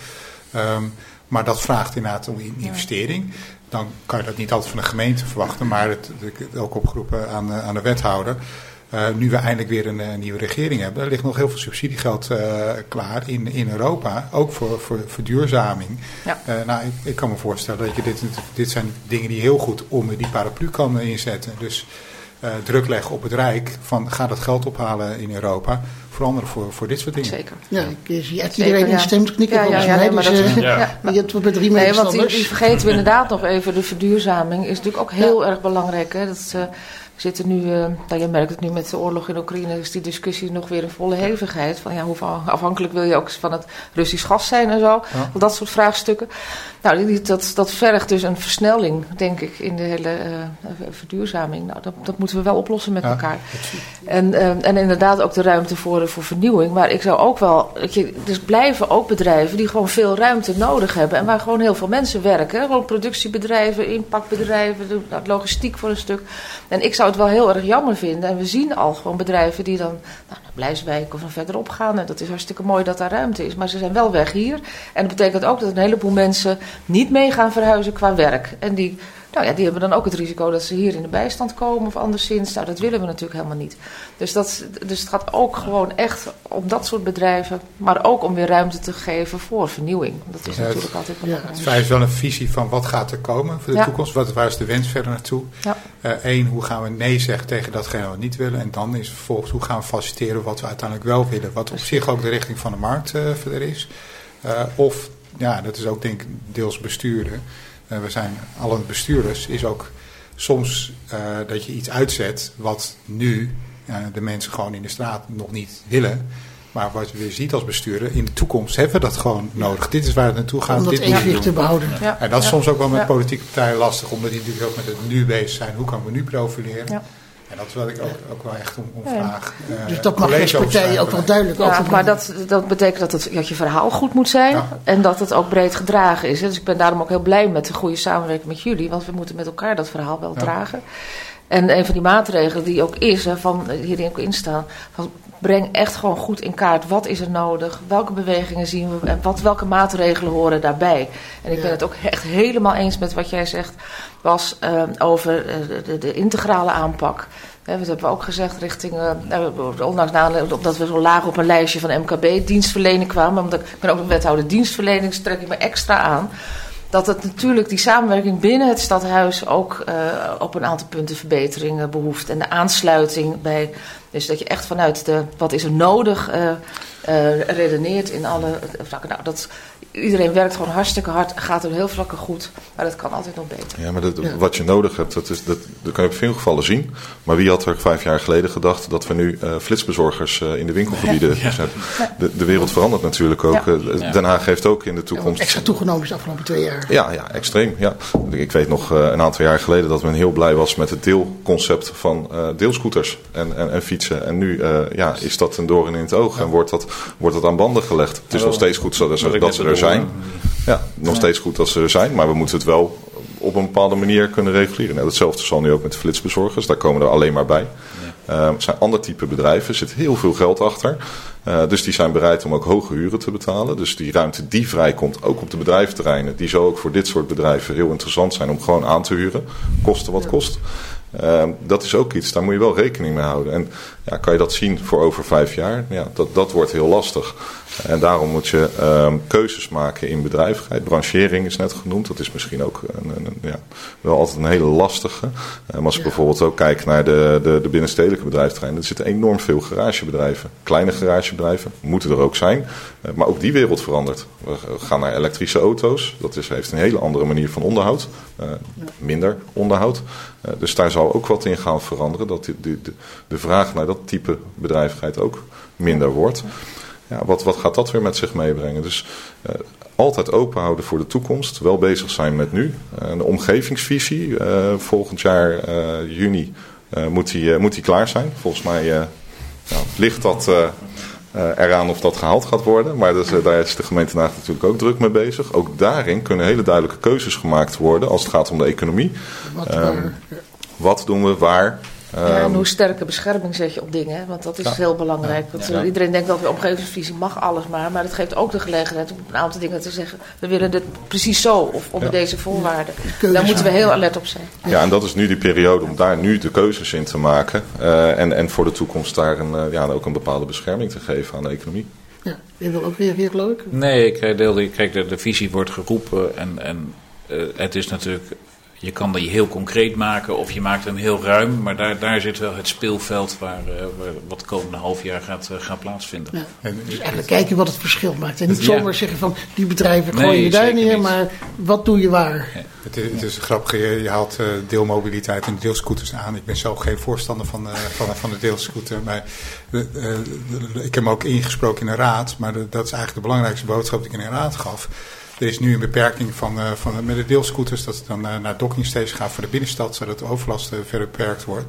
Um, maar dat vraagt inderdaad om investering. Dan kan je dat niet altijd van de gemeente verwachten, maar het, ook opgeroepen aan, aan de wethouder. Uh, nu we eindelijk weer een, een, nieuwe regering hebben, er ligt nog heel veel subsidiegeld uh, klaar in, in Europa, ook voor, voor verduurzaming. Ja. Uh, nou, ik, ik, kan me voorstellen dat je dit, dit zijn dingen die heel goed onder die paraplu kan inzetten. Dus druk leggen op het Rijk van ga dat geld ophalen in Europa veranderen voor, voor dit soort dingen. Zeker. Ja, ik zie echt iedereen in stemt knikken ja, ja, ja, mij. Dus, uh, ja. *laughs* je hebt met drie nee, want die, die, vergeten we inderdaad nog even. De verduurzaming is natuurlijk ook heel erg belangrijk. Hè. Dat, uh, we zitten nu, uh, nou, je merkt het nu met de oorlog in Oekraïne, is die discussie nog weer in volle hevigheid. Van ja, hoe afhankelijk wil je ook van het Russisch gas zijn en zo. Dat soort vraagstukken. Nou, dat, dat vergt dus een versnelling, denk ik, in de hele uh, verduurzaming. Nou, dat, dat moeten we wel oplossen met elkaar. En, uh, en inderdaad ook de ruimte voor, voor vernieuwing. Maar ik zou ook wel. Je, dus blijven ook bedrijven die gewoon veel ruimte nodig hebben. En waar gewoon heel veel mensen werken. Gewoon productiebedrijven, inpakbedrijven, nou, logistiek voor een stuk. En ik zou het wel heel erg jammer vinden. En we zien al gewoon bedrijven die dan nou, naar Blijswijk of dan verderop gaan. En dat is hartstikke mooi dat daar ruimte is. Maar ze zijn wel weg hier. En dat betekent ook dat een heleboel mensen niet mee gaan verhuizen qua werk. En die, nou ja, die hebben dan ook het risico dat ze hier in de bijstand komen of anderszins. Nou, dat willen we natuurlijk helemaal niet. Dus, dat, dus het gaat ook gewoon echt om dat soort bedrijven, maar ook om weer ruimte te geven voor vernieuwing. Dat is natuurlijk altijd belangrijk. Ja, het is wel een visie van wat gaat er komen voor de toekomst. Wat, waar is de wens verder naartoe? Eén, uh, hoe gaan we nee zeggen tegen datgene wat we niet willen? En dan is vervolgens, hoe gaan we faciliteren wat we uiteindelijk wel willen? Wat op zich ook de richting van de markt uh, verder is. Uh, of ja, dat is ook denk ik deels besturen. Uh, we zijn alle bestuurders, is ook soms uh, dat je iets uitzet wat nu uh, de mensen gewoon in de straat nog niet willen. Maar wat je weer ziet als bestuurder, in de toekomst hebben we dat gewoon nodig. Dit is waar het naartoe gaat. Om dat evenwicht te behouden. Ja. En dat is soms ook wel met politieke partijen lastig, omdat die natuurlijk ook met het nu bezig zijn. Hoe kan we nu profileren? En dat wat ik ook, ook wel echt om, om vraag. Uh, dus dat mag deze partij ook wel duidelijk ja, Maar dat, dat betekent dat, het, dat je verhaal goed moet zijn. Ja. En dat het ook breed gedragen is. Dus ik ben daarom ook heel blij met de goede samenwerking met jullie. Want we moeten met elkaar dat verhaal wel ja. dragen. En een van die maatregelen die ook is, hè, van, hierin ook instaan, van breng echt gewoon goed in kaart wat is er nodig, welke bewegingen zien we en wat, welke maatregelen horen daarbij. En ik ben het ook echt helemaal eens met wat jij zegt, was uh, over de, de, de, integrale aanpak. He, dat hebben we ook gezegd richting, uh, ondanks omdat we zo laag op een lijstje van MKB dienstverlening kwamen, omdat ik ben ook een wethouder dienstverlening, trek ik me extra aan dat het natuurlijk die samenwerking binnen het stadhuis ook uh, op een aantal punten verbeteringen behoeft. En de aansluiting bij, dus dat je echt vanuit de wat is er nodig uh, uh, redeneert in alle vlakken. Nou, dat, iedereen werkt gewoon hartstikke hard, gaat er heel vlakken goed, maar dat kan altijd nog beter. Ja, maar dat, ja. wat je nodig hebt, dat, is, dat, dat kan je op veel gevallen zien. Maar wie had er vijf jaar geleden gedacht dat we nu uh, flitsbezorgers uh, in de winkelgebieden *laughs* ja. hebben? De, de, wereld verandert natuurlijk ook. Ja. Den Haag heeft ook in de toekomst... extra toegenomen is de afgelopen twee jaar. Ja, ja extreem. Ja. Ik weet nog een aantal jaar geleden dat men heel blij was met het deelconcept van deelscooters en, en, en, fietsen. En nu ja, is dat een doorn in het oog en wordt dat, wordt dat aan banden gelegd. Het is nog steeds goed zo dat, dat ze er zijn. Ja, nog steeds goed dat ze er zijn, maar we moeten het wel op een bepaalde manier kunnen reguleren. Nou, hetzelfde zal nu ook met de flitsbezorgers. Daar komen er alleen maar bij. Uh, het zijn ander type bedrijven. Er zit heel veel geld achter. Uh, dus die zijn bereid om ook hoge huren te betalen. Dus die ruimte die vrijkomt, ook op de bedrijventerreinen, die zou ook voor dit soort bedrijven heel interessant zijn om gewoon aan te huren. Kosten wat kost. Uh, dat is ook iets, daar moet je wel rekening mee houden. En ja, kan je dat zien voor over vijf jaar? Ja, dat, dat wordt heel lastig. En daarom moet je um, keuzes maken in bedrijvigheid. Branchering is net genoemd. Dat is misschien ook een, een, ja, wel altijd een hele lastige. Um, als ik ja. bijvoorbeeld ook kijk naar de, de, de binnenstedelijke bedrijfterreinen. Er zitten enorm veel garagebedrijven. Kleine garagebedrijven moeten er ook zijn. Uh, maar ook die wereld verandert. We gaan naar elektrische auto's. Dat is, heeft een hele andere manier van onderhoud. Uh, ja. Minder onderhoud. Uh, dus daar zal ook wat in gaan veranderen. Dat de, de, de vraag naar dat type bedrijvigheid ook minder wordt ja, wat, wat gaat dat weer met zich meebrengen? Dus uh, altijd open houden voor de toekomst, wel bezig zijn met nu. Uh, de omgevingsvisie, uh, volgend jaar juni moet, die, moet die klaar zijn. Volgens mij nou, ligt dat eraan of dat gehaald gaat worden. Maar dus, daar is de gemeente Naag natuurlijk ook druk mee bezig. Ook daarin kunnen hele duidelijke keuzes gemaakt worden als het gaat om de economie. Wat, wat doen we waar? Ja, en hoe sterke bescherming zet je op dingen, want dat is ja. heel belangrijk. Want ja. iedereen denkt dat de omgevingsvisie mag alles maar, maar het geeft ook de gelegenheid om een aantal dingen te zeggen. We willen dit precies zo of onder deze voorwaarden. Daar moeten we heel alert op zijn. Ja, en dat is nu die periode om daar nu de keuzes in te maken uh, en, en voor de toekomst daar een, uh, ja, ook een bepaalde bescherming te geven aan de economie. Ja, je wil ook reageren, geloof ik? Nee, ik deel die, kijk, de, de visie wordt geroepen en, en uh, het is natuurlijk je kan die heel concreet maken of je maakt hem heel ruim. Maar daar, daar zit wel het speelveld waar, uh, waar wat de komende half jaar gaat, uh, gaat plaatsvinden. Ja. En, dus eigenlijk kijken wat het verschil maakt. En niet zomaar zeggen van die bedrijven gooi nee, je daar neer, maar wat doe je waar? Ja. Het, is, het is grappig, je, je haalt uh, deelmobiliteit en deelscooters aan. Ik ben zelf geen voorstander van, van, van de deelscooter. Maar ik heb hem ook ingesproken in een raad. Maar de, dat is eigenlijk de belangrijkste boodschap die ik in een raad gaf. Er is nu een beperking van, uh, van, met de deelscooters dat het dan uh, naar dockingstations gaat voor de binnenstad, zodat de overlast uh, verder beperkt wordt.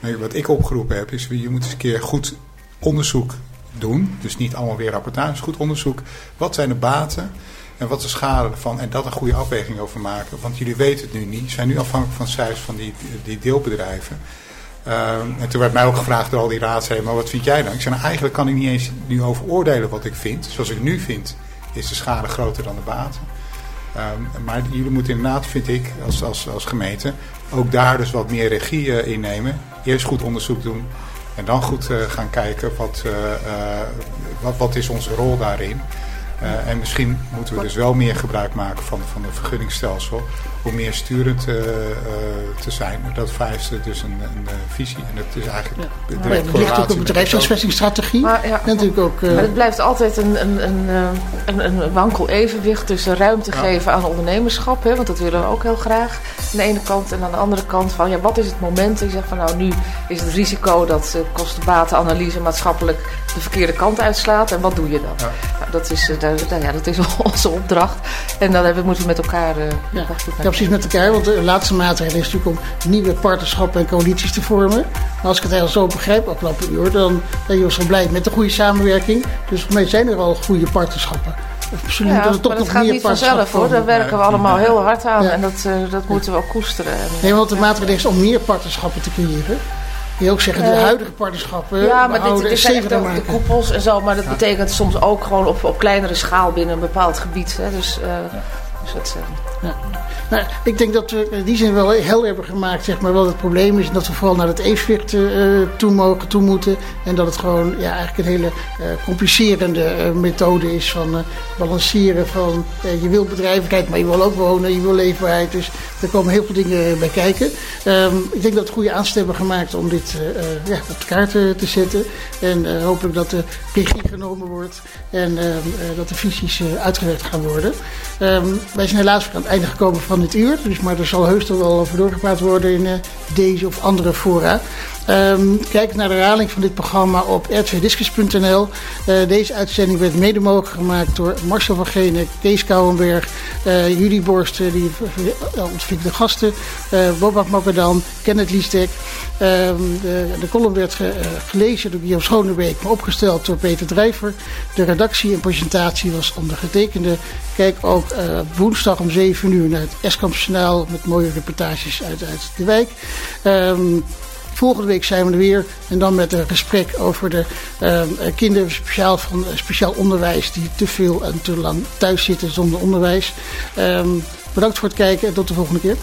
Maar wat ik opgeroepen heb, is je moet eens een keer goed onderzoek doen. Dus niet allemaal weer rapportages, goed onderzoek. Wat zijn de baten en wat is de schade ervan? En dat een goede afweging over maken. Want jullie weten het nu niet. zijn nu afhankelijk van cijfers van die, die deelbedrijven. en toen werd mij ook gevraagd door al die raadsleden, maar wat vind jij dan? Ik zei, nou, eigenlijk kan ik niet eens nu over oordelen wat ik vind. Zoals ik nu vind, is de schade groter dan de baten. Um, maar jullie moeten inderdaad, vind ik, als, als, als gemeente, ook daar dus wat meer regie uh, innemen. Eerst goed onderzoek doen en dan goed uh, gaan kijken wat, uh, wat, wat is onze rol daarin. Uh, en misschien moeten we dus wel meer gebruik maken van, van het vergunningsstelsel om meer sturend uh, uh, te zijn. Dat vereist dus een, een, visie. En dat is eigenlijk ja. de Het ligt ook op bedrijfshuisvestingsstrategie. Maar, ja. natuurlijk ook, maar het blijft altijd een, een, een, een, een wankel evenwicht tussen ruimte ja. geven aan ondernemerschap. Hè, want dat willen we ook heel graag. Aan de ene kant. En aan de andere kant van ja, wat is het moment? Ik zeg van nou nu is het risico dat uh, kostenbatenanalyse maatschappelijk de verkeerde kant uitslaat. En wat doe je dan? Ja. Nou, dat is dat, ja, dat is *laughs* onze opdracht. En dan hebben, moeten we met elkaar. Uh, ja. ja, precies met elkaar. Want de laatste maatregel is natuurlijk om nieuwe partnerschappen en coalities te vormen. Maar als ik het heel zo begrijp, afgelopen uur, dan ben je ons blij met de goede samenwerking. Dus voor mij zijn er al goede partnerschappen. Misschien ja, dat, maar dat gaat niet vanzelf hoor. Daar werken we allemaal heel hard aan. Ja. En dat, uh, dat moeten we ook koesteren. En, nee, want de maatregel is om meer partnerschappen te creëren. Je ook zeggen, de uh, huidige partnerschappen ja, maar dit, dit zijn de, de koepels en zo. Maar dat ja. betekent soms ook gewoon op, op kleinere schaal binnen een bepaald gebied. Hè. Dus, uh, ja. Ja. Nou, ik denk dat we in die zin wel heel hebben gemaakt, zeg maar, wat het probleem is. Dat we vooral naar het evenwicht uh, toe mogen, toe moeten. En dat het gewoon ja, eigenlijk een hele uh, complicerende methode is van balanceren van je wil bedrijvigheid, maar je wil ook wonen, je wil leefbaarheid. Dus er komen heel veel dingen bij kijken. Um, ik denk dat we goede hebben gemaakt om dit ja, op de kaart te zetten. En hopelijk dat de regie genomen wordt en dat de visies uitgewerkt gaan worden. Um, wij zijn helaas aan het einde gekomen van dit uur. Dus, maar er zal heus toch wel over doorgepraat worden in uh, deze of andere fora. Um, kijk naar de herhaling van dit programma op rtvdiscus.nl. Uh, deze uitzending werd mede mogelijk gemaakt door Marcel van Genen, Kees Kouwenberg, uh, Julie Borst, die ontving de gasten, Bobak Makkerdan, Kenneth Liestek. Ehm, de, column werd gelezen door Guillaume Schonebeek, maar opgesteld door Peter Drijver. De redactie en presentatie was ondergetekende. Kijk ook woensdag om 7 uur naar het Eskamp met mooie reportages uit, uit de wijk. Um, Volgende week zijn we er weer. En dan met een gesprek over de uh, kinderen speciaal, van, speciaal onderwijs. Die te veel en te lang thuis zitten zonder onderwijs. Um, bedankt voor het kijken en tot de volgende keer.